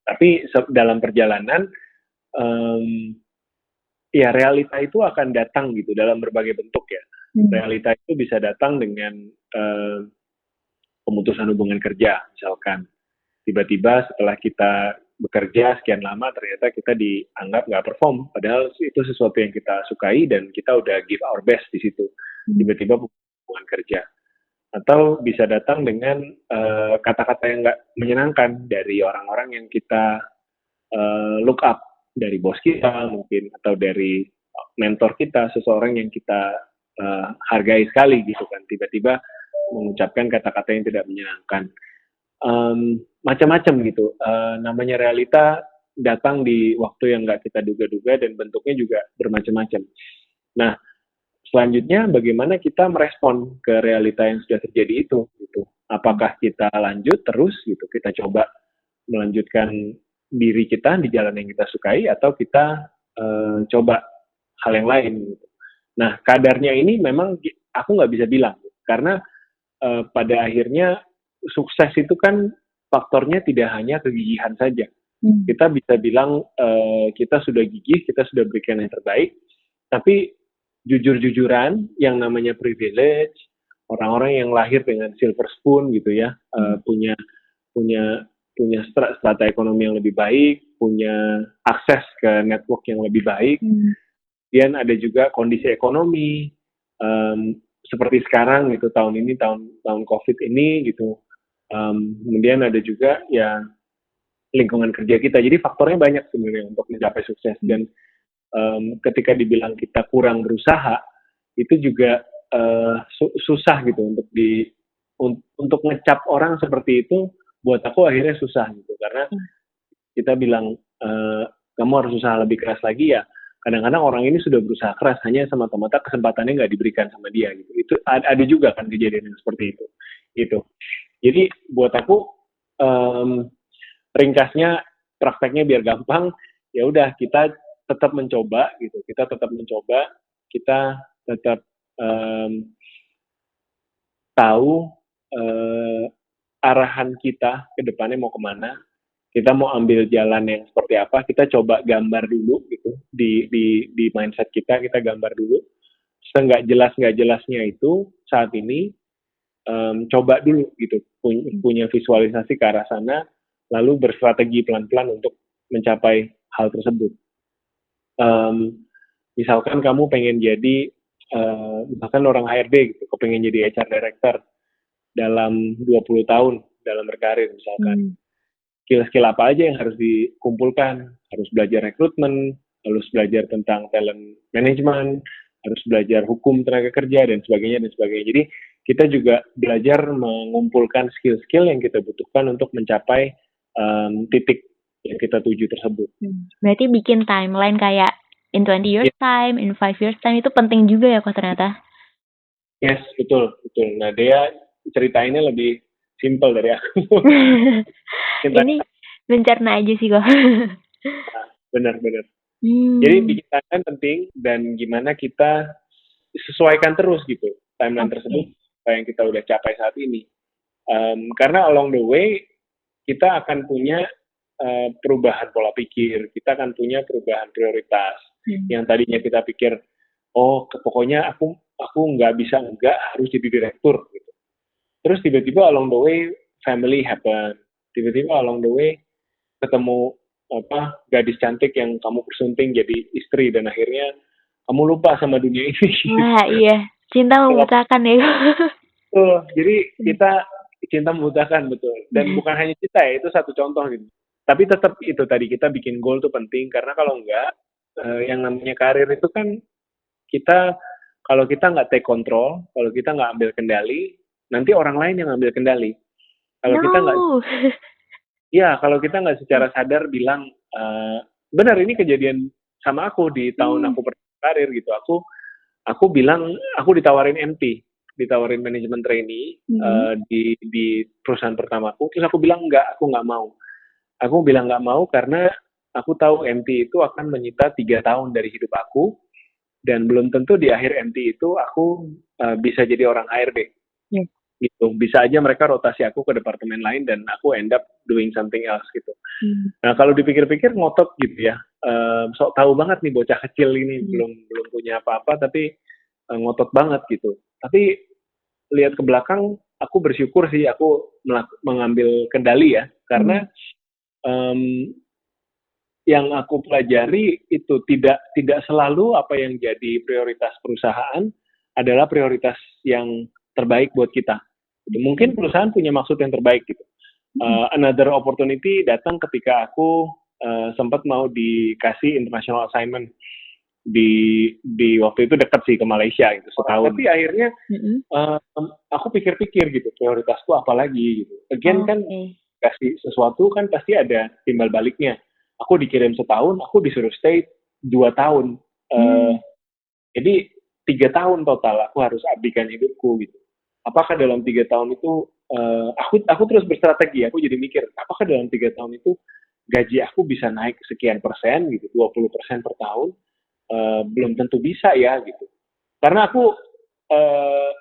Tapi dalam perjalanan um, ya realita itu akan datang gitu dalam berbagai bentuk ya. Hmm. Realita itu bisa datang dengan uh, pemutusan hubungan kerja misalkan. Tiba-tiba setelah kita bekerja sekian lama ternyata kita dianggap nggak perform padahal itu sesuatu yang kita sukai dan kita udah give our best di situ. Hmm. Tiba-tiba hubungan kerja. Atau bisa datang dengan eh, kata-kata uh, yang nggak menyenangkan dari orang-orang yang kita uh, look up dari bos kita mungkin atau dari mentor kita seseorang yang kita uh, hargai sekali gitu kan. Tiba-tiba mengucapkan kata-kata yang tidak menyenangkan. Um, macam-macam gitu. Uh, namanya realita datang di waktu yang nggak kita duga-duga dan bentuknya juga bermacam-macam. Nah selanjutnya bagaimana kita merespon ke realita yang sudah terjadi itu gitu. Apakah kita lanjut terus gitu? Kita coba melanjutkan diri kita di jalan yang kita sukai atau kita uh, coba hal yang lain. Gitu. Nah, kadarnya ini memang aku nggak bisa bilang karena uh, pada akhirnya sukses itu kan faktornya tidak hanya kegigihan saja. Hmm. Kita bisa bilang uh, kita sudah gigih, kita sudah berikan yang terbaik, tapi jujur-jujuran yang namanya privilege, orang-orang yang lahir dengan silver spoon gitu ya, uh, punya punya punya strata ekonomi yang lebih baik, punya akses ke network yang lebih baik. Hmm. Kemudian ada juga kondisi ekonomi um, seperti sekarang gitu tahun ini tahun tahun COVID ini gitu. Um, kemudian ada juga ya lingkungan kerja kita. Jadi faktornya banyak sebenarnya untuk mencapai sukses dan um, ketika dibilang kita kurang berusaha itu juga uh, su susah gitu untuk di un untuk ngecap orang seperti itu buat aku akhirnya susah gitu karena hmm. kita bilang uh, kamu harus usaha lebih keras lagi ya kadang-kadang orang ini sudah berusaha keras hanya semata-mata kesempatannya nggak diberikan sama dia gitu. Itu ada juga kan kejadian yang seperti itu. Gitu. Jadi buat aku um, ringkasnya prakteknya biar gampang ya udah kita tetap mencoba gitu. Kita tetap mencoba kita tetap um, tahu uh, arahan kita ke depannya mau ke mana kita mau ambil jalan yang seperti apa kita coba gambar dulu gitu di di di mindset kita kita gambar dulu seenggak jelas nggak jelasnya itu saat ini um, coba dulu gitu punya, visualisasi ke arah sana lalu berstrategi pelan-pelan untuk mencapai hal tersebut um, misalkan kamu pengen jadi uh, misalkan orang HRD gitu, pengen jadi HR director dalam 20 tahun dalam berkarir misalkan. Hmm. Skill-skill apa aja yang harus dikumpulkan? Harus belajar rekrutmen, harus belajar tentang talent management, harus belajar hukum tenaga kerja dan sebagainya dan sebagainya. Jadi kita juga belajar mengumpulkan skill-skill yang kita butuhkan untuk mencapai um, titik yang kita tuju tersebut. Hmm. Berarti bikin timeline kayak in 20 years yeah. time, in 5 years time itu penting juga ya kok ternyata. Yes, betul, betul. Nah, dia ceritainnya lebih simple dari aku. Ini bencana aja sih kok. nah, benar, benar. Hmm. Jadi bikin timeline penting dan gimana kita sesuaikan terus gitu timeline okay. tersebut apa yang kita udah capai saat ini. Um, karena along the way kita akan punya uh, perubahan pola pikir, kita akan punya perubahan prioritas. Hmm. Yang tadinya kita pikir, oh pokoknya aku aku nggak bisa nggak harus jadi direktur gitu. Terus tiba-tiba along the way family happen, tiba-tiba along the way ketemu apa gadis cantik yang kamu persunting jadi istri dan akhirnya kamu lupa sama dunia ini. Wah iya, cinta membutakan ya. Tuh, jadi kita cinta membutakan betul. Dan hmm. bukan hanya cinta ya, itu satu contoh gitu tapi tetap itu tadi kita bikin goal tuh penting karena kalau enggak uh, yang namanya karir itu kan kita kalau kita nggak take control kalau kita nggak ambil kendali nanti orang lain yang ambil kendali kalau no. kita nggak ya kalau kita nggak secara sadar bilang uh, benar ini kejadian sama aku di tahun hmm. aku berkarir gitu aku aku bilang aku ditawarin MT ditawarin manajemen trainee hmm. uh, di di perusahaan pertamaku terus aku bilang enggak aku nggak mau Aku bilang nggak mau karena aku tahu MT itu akan menyita tiga tahun dari hidup aku dan belum tentu di akhir MT itu aku uh, bisa jadi orang HRD. Yeah. Gitu. Bisa aja mereka rotasi aku ke departemen lain dan aku end up doing something else gitu. Hmm. Nah kalau dipikir-pikir ngotot gitu ya, uh, sok tahu banget nih bocah kecil ini hmm. belum belum punya apa-apa tapi uh, ngotot banget gitu. Tapi lihat ke belakang, aku bersyukur sih aku mengambil kendali ya karena hmm um, yang aku pelajari itu tidak tidak selalu apa yang jadi prioritas perusahaan adalah prioritas yang terbaik buat kita. Mungkin perusahaan punya maksud yang terbaik gitu. Uh, another opportunity datang ketika aku uh, sempat mau dikasih international assignment di di waktu itu dekat sih ke Malaysia gitu setahun. Tapi akhirnya uh, aku pikir-pikir gitu prioritasku apa lagi gitu. Again oh, kan kasih sesuatu kan pasti ada timbal baliknya. Aku dikirim setahun, aku disuruh stay dua tahun. Hmm. Uh, jadi tiga tahun total aku harus abdikan hidupku gitu. Apakah dalam tiga tahun itu uh, aku aku terus berstrategi. Aku jadi mikir, apakah dalam tiga tahun itu gaji aku bisa naik sekian persen gitu, 20 persen per tahun? Uh, belum tentu bisa ya gitu. Karena aku uh,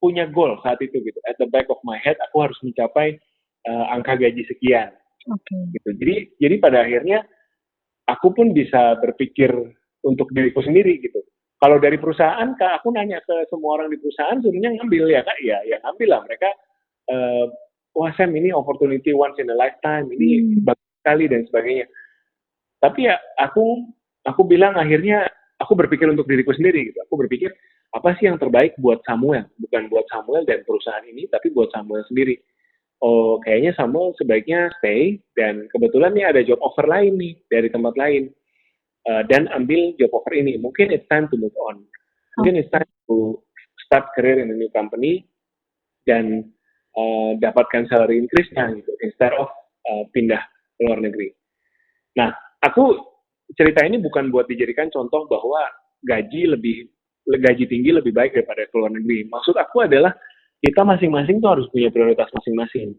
punya goal saat itu gitu. At the back of my head, aku harus mencapai uh, angka gaji sekian. Okay. Gitu. Jadi jadi pada akhirnya aku pun bisa berpikir untuk diriku sendiri gitu. Kalau dari perusahaan, kak aku nanya ke semua orang di perusahaan, suruhnya ngambil ya kak, ya, ya ngambil lah mereka. Uh, Wah Sam ini opportunity once in a lifetime, ini hmm. bagus sekali dan sebagainya. Tapi ya aku aku bilang akhirnya aku berpikir untuk diriku sendiri gitu. Aku berpikir apa sih yang terbaik buat Samuel, bukan buat Samuel dan perusahaan ini, tapi buat Samuel sendiri oh kayaknya Samuel sebaiknya stay dan kebetulan nih ada job offer lain nih dari tempat lain uh, dan ambil job offer ini. Mungkin it's time to move on. Mungkin it's time to start career in a new company dan uh, dapatkan salary increase-nya gitu instead of uh, pindah ke luar negeri. Nah, aku cerita ini bukan buat dijadikan contoh bahwa gaji lebih gaji tinggi lebih baik daripada ke luar negeri. Maksud aku adalah kita masing-masing tuh harus punya prioritas masing-masing.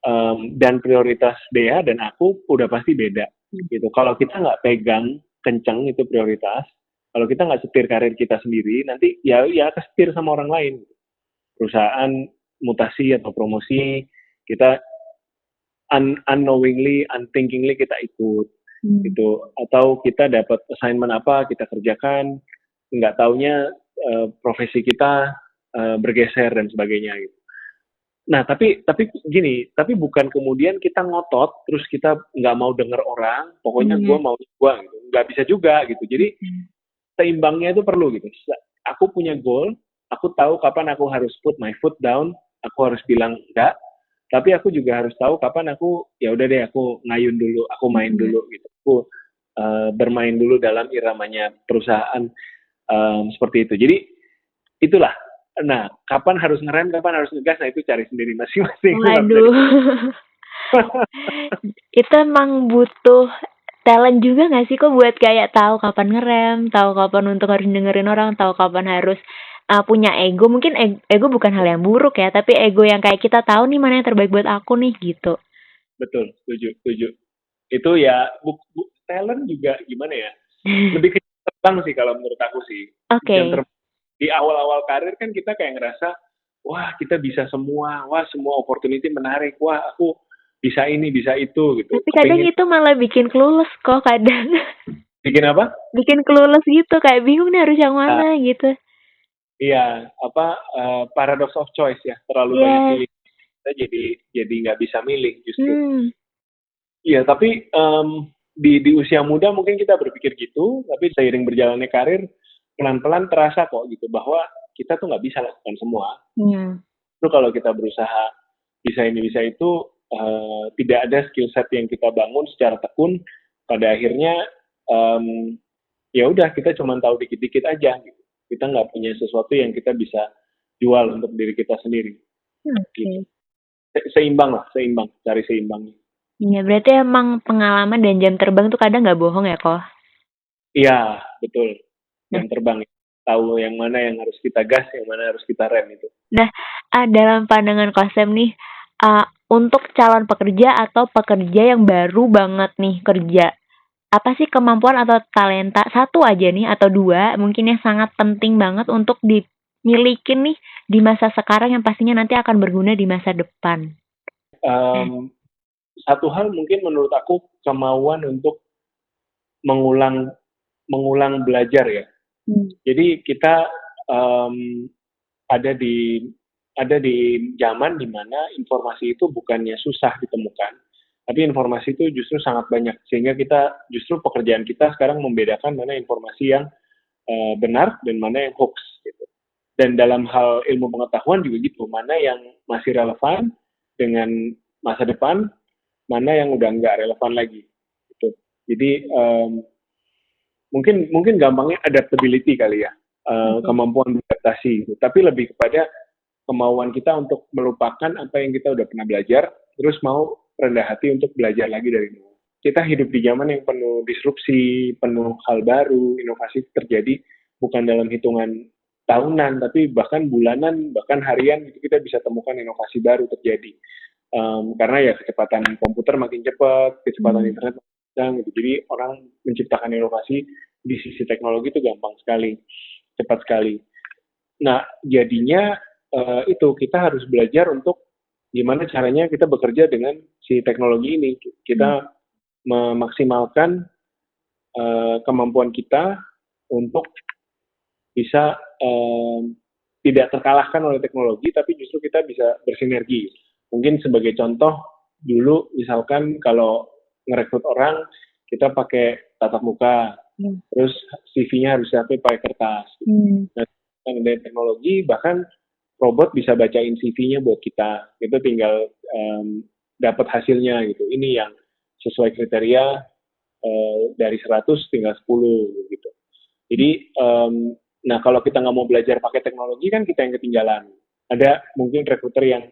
Um, dan prioritas Dea dan aku udah pasti beda gitu. Kalau kita nggak pegang kencang itu prioritas, kalau kita nggak setir karir kita sendiri, nanti ya ya kesetir sama orang lain. Perusahaan mutasi atau promosi, kita un unknowingly, unthinkingly kita ikut hmm. gitu. Atau kita dapat assignment apa kita kerjakan, nggak taunya uh, profesi kita uh, bergeser dan sebagainya gitu. Nah tapi tapi gini, tapi bukan kemudian kita ngotot terus kita nggak mau denger orang, pokoknya hmm. gue mau gue gitu, nggak bisa juga gitu. Jadi seimbangnya itu perlu gitu. Aku punya goal, aku tahu kapan aku harus put my foot down, aku harus bilang enggak, tapi aku juga harus tahu kapan aku ya udah deh aku ngayun dulu, aku main hmm. dulu gitu. Aku uh, bermain dulu dalam iramanya perusahaan um, seperti itu. Jadi itulah. Nah, kapan harus ngerem, kapan harus ngegas, nah itu cari sendiri masing-masing. Waduh. itu emang butuh talent juga gak sih kok buat kayak tahu kapan ngerem, tahu kapan untuk harus dengerin orang, tahu kapan harus uh, punya ego. Mungkin ego bukan hal yang buruk ya, tapi ego yang kayak kita tahu nih mana yang terbaik buat aku nih gitu. Betul, setuju, setuju. Itu ya bu, bu, talent juga gimana ya? Lebih ke terbang sih kalau menurut aku sih. Oke. Okay. Di awal-awal karir kan kita kayak ngerasa, wah kita bisa semua, wah semua opportunity menarik, wah aku bisa ini, bisa itu gitu. Tapi kadang Kepingin... itu malah bikin clueless kok kadang. Bikin apa? Bikin clueless gitu, kayak bingung nih harus yang mana nah, gitu. Iya, apa uh, paradox of choice ya, terlalu yeah. banyak pilih kita jadi jadi nggak bisa milih justru. Hmm. Iya, tapi um, di di usia muda mungkin kita berpikir gitu, tapi seiring berjalannya karir pelan-pelan terasa kok gitu bahwa kita tuh nggak bisa lakukan semua. Hmm. Itu kalau kita berusaha bisa ini bisa itu uh, tidak ada skill set yang kita bangun secara tekun, pada akhirnya um, ya udah kita cuma tahu dikit-dikit aja gitu kita nggak punya sesuatu yang kita bisa jual untuk diri kita sendiri. Okay. Gitu. seimbang lah, seimbang, cari seimbangnya. Iya, berarti emang pengalaman dan jam terbang tuh kadang nggak bohong ya, kok? Iya, betul. Jam nah. terbang tahu yang mana yang harus kita gas, yang mana harus kita rem itu. Nah, uh, dalam pandangan konsep nih, uh, untuk calon pekerja atau pekerja yang baru banget nih kerja, apa sih kemampuan atau talenta satu aja nih atau dua mungkin yang sangat penting banget untuk dimiliki nih di masa sekarang yang pastinya nanti akan berguna di masa depan? Um, satu hal mungkin menurut aku kemauan untuk mengulang mengulang belajar ya. Hmm. Jadi kita um, ada di ada di zaman di mana informasi itu bukannya susah ditemukan, tapi informasi itu justru sangat banyak sehingga kita justru pekerjaan kita sekarang membedakan mana informasi yang uh, benar dan mana yang hoax gitu. Dan dalam hal ilmu pengetahuan juga gitu, mana yang masih relevan dengan masa depan, mana yang udah nggak relevan lagi. Gitu. Jadi um, mungkin mungkin gampangnya adaptability kali ya, uh, kemampuan beradaptasi. Gitu. Tapi lebih kepada kemauan kita untuk melupakan apa yang kita udah pernah belajar, terus mau rendah hati untuk belajar lagi dari nol. Kita hidup di zaman yang penuh disrupsi, penuh hal baru, inovasi terjadi bukan dalam hitungan tahunan, tapi bahkan bulanan, bahkan harian itu kita bisa temukan inovasi baru terjadi. Um, karena ya kecepatan komputer makin cepat, kecepatan hmm. internet makin kencang, gitu. Jadi orang menciptakan inovasi di sisi teknologi itu gampang sekali, cepat sekali. Nah, jadinya uh, itu kita harus belajar untuk gimana caranya kita bekerja dengan si teknologi ini. Kita hmm. memaksimalkan uh, kemampuan kita untuk bisa uh, tidak terkalahkan oleh teknologi, tapi justru kita bisa bersinergi. Mungkin sebagai contoh, dulu misalkan kalau ngerekrut orang, kita pakai tatap muka, hmm. terus CV-nya harus siapin pakai kertas. Hmm. Nah, dengan teknologi, bahkan robot bisa bacain CV-nya buat kita. Itu tinggal um, dapat hasilnya gitu. Ini yang sesuai kriteria uh, dari 100 tinggal 10 gitu. Jadi um, nah kalau kita nggak mau belajar pakai teknologi kan kita yang ketinggalan. Ada mungkin rekruter yang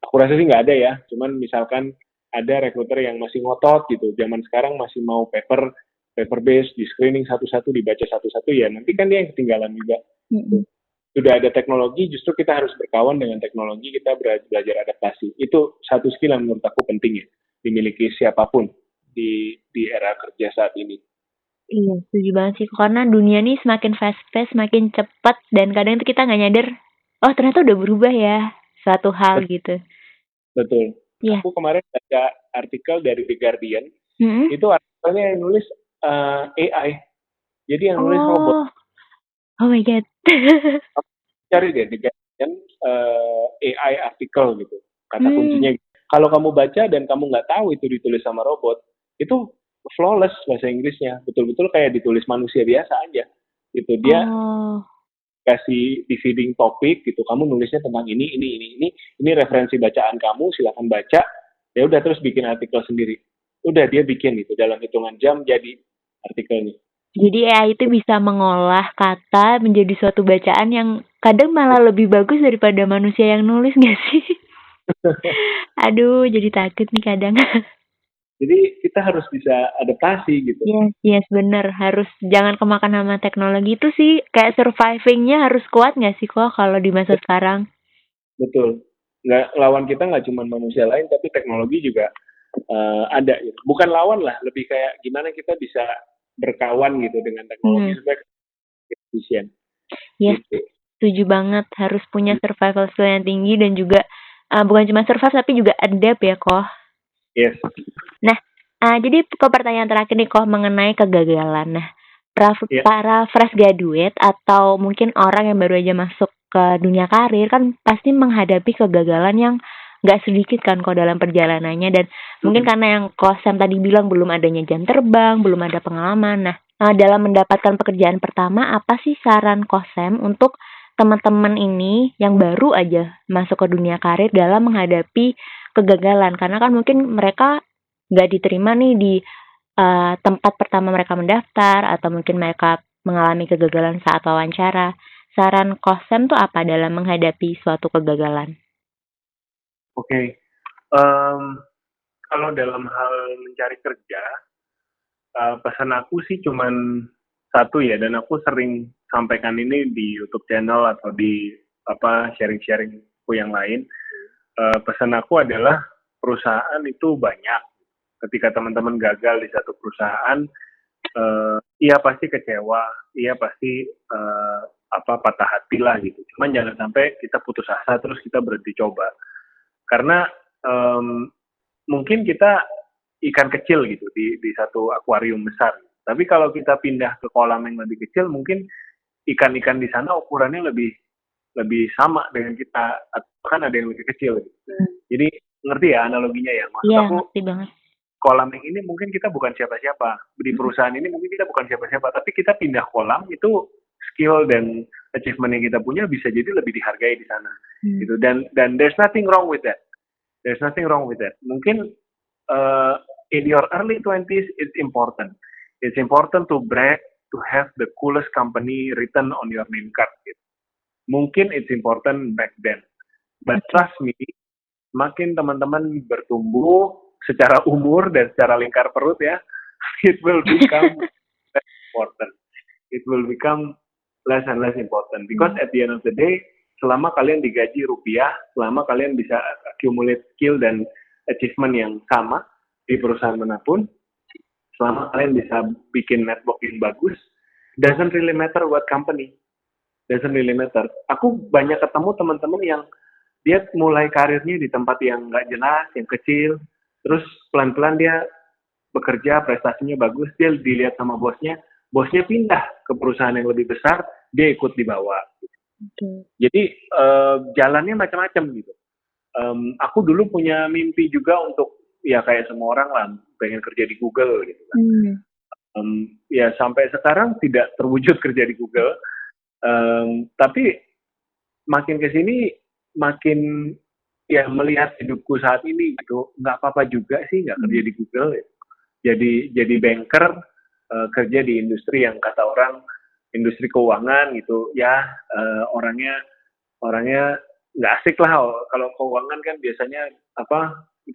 aku rasa sih nggak ada ya, cuman misalkan ada rekruter yang masih ngotot gitu. Zaman sekarang masih mau paper paper base di screening satu-satu dibaca satu-satu ya nanti kan dia yang ketinggalan juga. Mm -hmm sudah ada teknologi, justru kita harus berkawan dengan teknologi, kita belajar adaptasi. Itu satu skill yang menurut aku penting ya, dimiliki siapa pun di di era kerja saat ini. Iya, setuju banget sih. Karena dunia ini semakin fast-paced, semakin cepat, dan kadang itu kita nggak nyadar, oh ternyata udah berubah ya, suatu hal Betul. gitu. Betul. Yeah. Aku kemarin baca artikel dari The Guardian, mm -hmm. itu artikelnya yang nulis uh, eh, AI. Jadi yang nulis oh. robot. Oh my god. Cari deh dengan uh, eh, AI artikel gitu. Kata hmm. kuncinya. Kalau kamu baca dan kamu nggak tahu itu ditulis sama robot, itu flawless bahasa Inggrisnya. Betul-betul kayak ditulis manusia biasa aja. Itu dia oh. Kasih di feeding topik gitu. Kamu nulisnya tentang ini, ini, ini, ini. Ini referensi bacaan kamu, silakan baca. Ya udah terus bikin artikel sendiri. Udah dia bikin gitu dalam hitungan jam jadi artikelnya. Jadi AI itu bisa mengolah kata menjadi suatu bacaan yang kadang malah lebih bagus daripada manusia yang nulis gak sih? Aduh, jadi takut nih kadang. Jadi kita harus bisa adaptasi gitu. Yes, yes bener. Harus jangan kemakan sama teknologi itu sih kayak survivingnya harus kuat gak sih kok kalau di masa sekarang? Betul. Nggak, lawan kita nggak cuma manusia lain tapi teknologi juga uh, ada gitu. Bukan lawan lah, lebih kayak gimana kita bisa berkawan gitu dengan teknologi hmm. supaya efisien. Yes, gitu. setuju banget. Harus punya survival skill yang tinggi dan juga uh, bukan cuma survive tapi juga adapt ya kok. Yes. Nah, uh, jadi ke pertanyaan terakhir nih kok mengenai kegagalan. Nah, para, yeah. para fresh graduate atau mungkin orang yang baru aja masuk ke dunia karir kan pasti menghadapi kegagalan yang nggak sedikit kan kok dalam perjalanannya dan hmm. mungkin karena yang Kosem tadi bilang belum adanya jam terbang, belum ada pengalaman. Nah, uh, dalam mendapatkan pekerjaan pertama apa sih saran Kosem untuk teman-teman ini yang baru aja masuk ke dunia karir dalam menghadapi kegagalan karena kan mungkin mereka nggak diterima nih di uh, tempat pertama mereka mendaftar atau mungkin mereka mengalami kegagalan saat wawancara. Saran Kosem tuh apa dalam menghadapi suatu kegagalan? Oke, okay. um, kalau dalam hal mencari kerja, uh, pesan aku sih cuman satu ya, dan aku sering sampaikan ini di YouTube channel atau di apa sharing-sharingku yang lain. Uh, pesan aku adalah perusahaan itu banyak. Ketika teman-teman gagal di satu perusahaan, uh, iya pasti kecewa, iya pasti uh, apa patah hati lah gitu. Cuman jangan sampai kita putus asa terus kita berhenti coba karena um, mungkin kita ikan kecil gitu di di satu akuarium besar. Tapi kalau kita pindah ke kolam yang lebih kecil, mungkin ikan-ikan di sana ukurannya lebih lebih sama dengan kita, kan ada yang lebih kecil. Gitu. Hmm. Jadi ngerti ya analoginya ya, maksud ya, aku. Ngerti banget. Kolam yang ini mungkin kita bukan siapa-siapa di hmm. perusahaan ini mungkin kita bukan siapa-siapa, tapi kita pindah kolam itu skill dan achievement yang kita punya bisa jadi lebih dihargai di sana hmm. gitu dan dan there's nothing wrong with that there's nothing wrong with that mungkin uh, in your early 20s it's important it's important to brag to have the coolest company written on your name card gitu. Mungkin it's important back then. But trust me makin teman-teman bertumbuh secara umur dan secara lingkar perut ya it will become important. It will become less and less important. Because hmm. at the end of the day selama kalian digaji rupiah, selama kalian bisa accumulate skill dan achievement yang sama di perusahaan mana pun, selama kalian bisa bikin network yang bagus, doesn't really matter what company, doesn't really matter. Aku banyak ketemu teman-teman yang dia mulai karirnya di tempat yang nggak jelas, yang kecil, terus pelan-pelan dia bekerja, prestasinya bagus, dia dilihat sama bosnya, bosnya pindah ke perusahaan yang lebih besar, dia ikut di bawah. Okay. Jadi uh, jalannya macam-macam gitu. Um, aku dulu punya mimpi juga untuk ya kayak semua orang lah pengen kerja di Google gitu kan. Hmm. Um, ya sampai sekarang tidak terwujud kerja di Google. Um, tapi makin ke sini makin ya melihat hidupku saat ini gitu nggak apa-apa juga sih nggak kerja di Google ya. jadi jadi banker uh, kerja di industri yang kata orang industri keuangan gitu ya uh, orangnya orangnya nggak asik lah kalau keuangan kan biasanya apa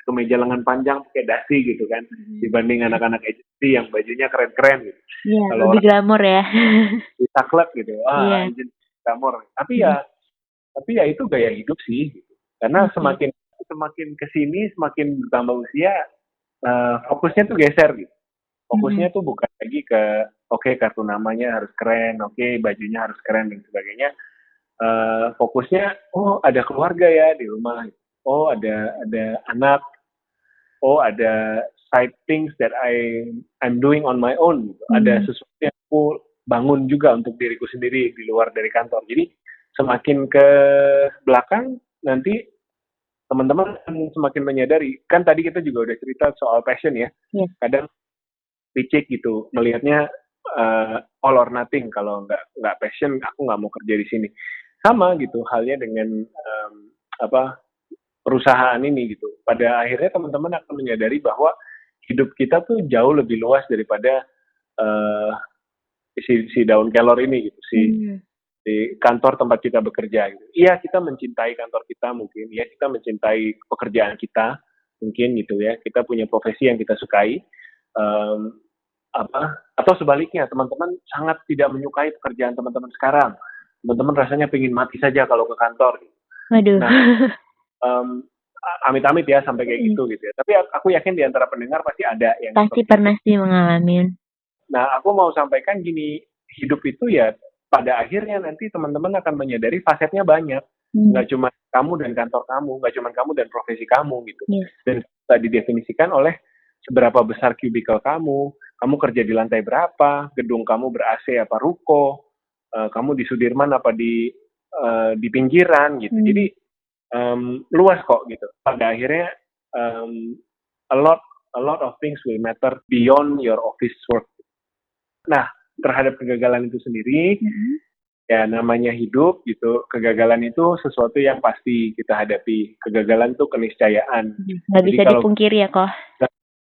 kemeja lengan panjang pakai dasi gitu kan hmm. dibanding anak-anak agency yang bajunya keren-keren gitu. Iya, kalau lebih glamor ya. Di saklek gitu. Ah, yeah. glamor. Tapi hmm. ya tapi ya itu gaya hidup sih gitu. Karena hmm. semakin semakin ke sini semakin bertambah usia uh, fokusnya tuh geser gitu. Fokusnya hmm. tuh bukan lagi ke oke okay, kartu namanya harus keren, oke okay, bajunya harus keren dan sebagainya. Uh, fokusnya oh ada keluarga ya di rumah. Oh ada ada anak. Oh ada side things that I I'm doing on my own. Hmm. Ada sesuatu yang aku bangun juga untuk diriku sendiri di luar dari kantor. Jadi semakin ke belakang nanti teman-teman semakin menyadari kan tadi kita juga udah cerita soal passion ya yeah. kadang picik gitu melihatnya uh, all or nothing kalau nggak nggak passion aku nggak mau kerja di sini sama gitu halnya dengan um, apa perusahaan ini gitu pada akhirnya teman-teman akan menyadari bahwa hidup kita tuh jauh lebih luas daripada uh, si si daun kelor ini gitu si mm di kantor tempat kita bekerja. Gitu. Iya kita mencintai kantor kita mungkin, ya kita mencintai pekerjaan kita mungkin gitu ya. Kita punya profesi yang kita sukai. Um, apa atau sebaliknya teman-teman sangat tidak menyukai pekerjaan teman-teman sekarang. Teman-teman rasanya pengen mati saja kalau ke kantor. Waduh. Nah, um, amit-amit ya sampai kayak gitu gitu ya. Tapi aku yakin di antara pendengar pasti ada yang pasti pernah sih mengalami. Nah, aku mau sampaikan gini, hidup itu ya pada akhirnya nanti teman-teman akan menyadari fasetnya banyak hmm. nggak cuma kamu dan kantor kamu nggak cuma kamu dan profesi kamu gitu yes. dan tadi didefinisikan oleh seberapa besar kubikel kamu kamu kerja di lantai berapa gedung kamu ber AC apa ruko uh, kamu di Sudirman apa di uh, di pinggiran gitu hmm. jadi um, luas kok gitu. Pada akhirnya um, a lot a lot of things will matter beyond your office work. Nah terhadap kegagalan itu sendiri mm-hmm. ya namanya hidup gitu kegagalan itu sesuatu yang pasti kita hadapi. Kegagalan itu keniscayaan. Nggak bisa kalau dipungkiri ya kok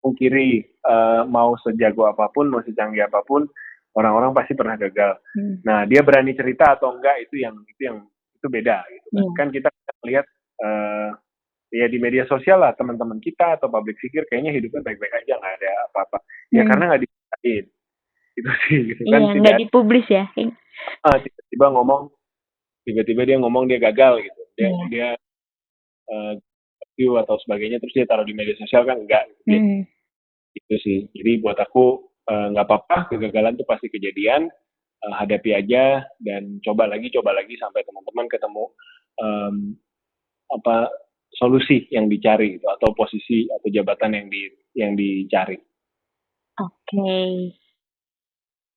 pungkiri uh, mau sejago apa pun mau secanggih apa pun orang-orang pasti pernah gagal. Mm. nah dia berani cerita atau enggak itu yang itu yang itu beda gitu. Mm. kan kita lihat uh, ya di media sosial lah teman-teman kita atau public figure kayaknya hidupnya baik-baik aja nggak ada apa-apa. Ya mm. karena nggak diceritain. Gitu sih gitu kan iya, nggak dipublis ya ah tiba-tiba ngomong tiba-tiba dia ngomong dia gagal gitu. Dia yeah. dia uh, view atau sebagainya terus dia taruh di media sosial kan enggak gitu, mm. gitu sih. Jadi buat aku nggak uh, apa-apa kegagalan itu pasti kejadian. Uh, hadapi aja dan coba lagi coba lagi sampai teman-teman ketemu um, apa solusi yang dicari gitu atau posisi atau jabatan yang di yang dicari. Oke. Okay.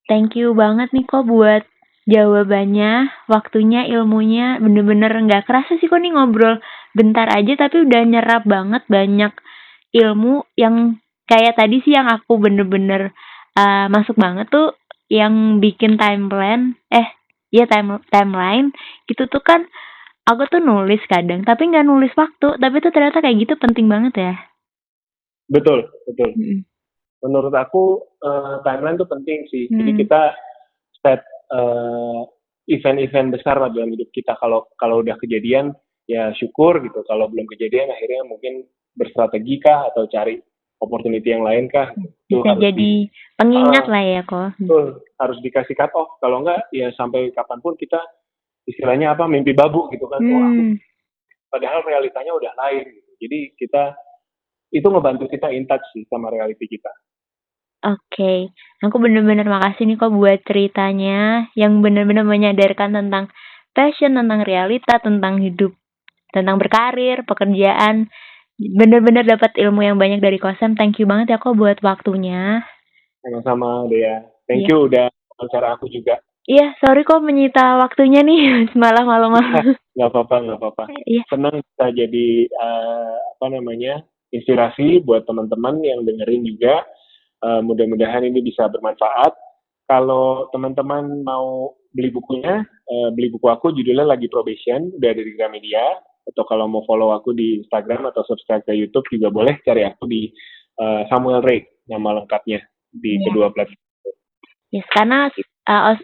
Thank you banget nih kok buat jawabannya, waktunya, ilmunya, bener-bener nggak kerasa sih kok nih ngobrol bentar aja tapi udah nyerap banget banyak ilmu yang kayak tadi sih yang aku bener-bener uh, masuk banget tuh yang bikin timeline, eh ya time timeline gitu tuh kan aku tuh nulis kadang tapi nggak nulis waktu tapi tuh ternyata kayak gitu penting banget ya betul betul mm -hmm menurut aku uh, timeline itu penting sih. Hmm. Jadi kita set uh, event-event besar lah dalam hidup kita. Kalau kalau udah kejadian ya syukur gitu. Kalau belum kejadian akhirnya mungkin berstrategi kah atau cari opportunity yang lain kah. Itu Bisa jadi di, pengingat uh, lah ya kok. Betul, harus dikasih cut off. Kalau enggak ya sampai kapan pun kita istilahnya apa mimpi babu gitu kan. Hmm. Aku, padahal realitanya udah lain gitu. Jadi kita itu ngebantu kita in touch sih sama reality kita. Oke, aku bener-bener makasih nih kok buat ceritanya yang bener-bener menyadarkan tentang passion, tentang realita, tentang hidup, tentang berkarir, pekerjaan. Bener-bener dapat ilmu yang banyak dari Kosem. Thank you banget ya kok buat waktunya. Sama-sama Dea. Thank yeah. you udah wawancara aku juga. Iya, sorry kok menyita waktunya nih semalam malam-malam. Gak apa-apa, gak apa-apa. Iya. Senang bisa jadi uh, apa namanya inspirasi buat teman-teman yang dengerin juga Uh, mudah-mudahan ini bisa bermanfaat. Kalau teman-teman mau beli bukunya, uh, beli buku aku judulnya lagi probation, udah dari Gramedia. atau kalau mau follow aku di Instagram atau subscribe ke YouTube juga boleh cari aku di uh, Samuel Ray nama lengkapnya di yeah. kedua platform. Yes, karena uh,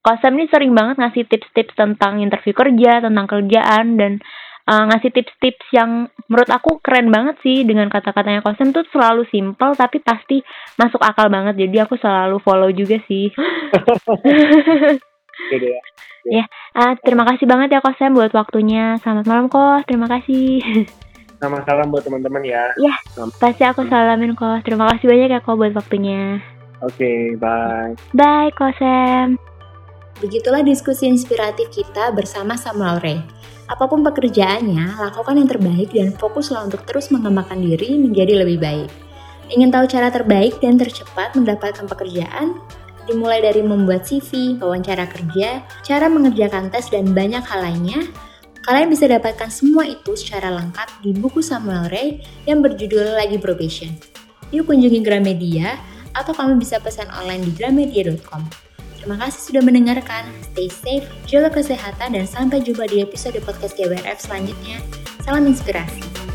Kosem ini sering banget ngasih tips-tips tentang interview kerja, tentang kerjaan dan uh, ngasih tips-tips yang menurut aku keren banget sih dengan kata-katanya Kosem tuh selalu simple tapi pasti masuk akal banget. Jadi aku selalu follow juga sih. ya. Ya, uh, terima kasih banget ya Kosem buat waktunya. Selamat malam Kos, terima kasih. Sama salam buat teman-teman ya. Ya, pasti aku salamin Kos. Terima kasih banyak ya Kos buat waktunya. Oke, okay, bye. Bye Kosem. Begitulah diskusi inspiratif kita bersama Samuel Ray. Apa pun pekerjaannya, lakukan yang terbaik dan fokuslah untuk terus mengembangkan diri menjadi lebih baik. Ingin tahu cara terbaik dan tercepat mendapatkan pekerjaan? Dimulai dari membuat CV, wawancara kerja, cara mengerjakan tes, dan banyak hal lainnya, kalian bisa dapatkan semua itu secara lengkap di buku Samuel Ray yang berjudul Lagi Probation. Yuk kunjungi Gramedia, atau kamu bisa pesan online di gramedia.com. Terima kasih sudah mendengarkan. Stay safe, jaga kesehatan, dan sampai jumpa di episode podcast GWRF selanjutnya. Salam inspirasi.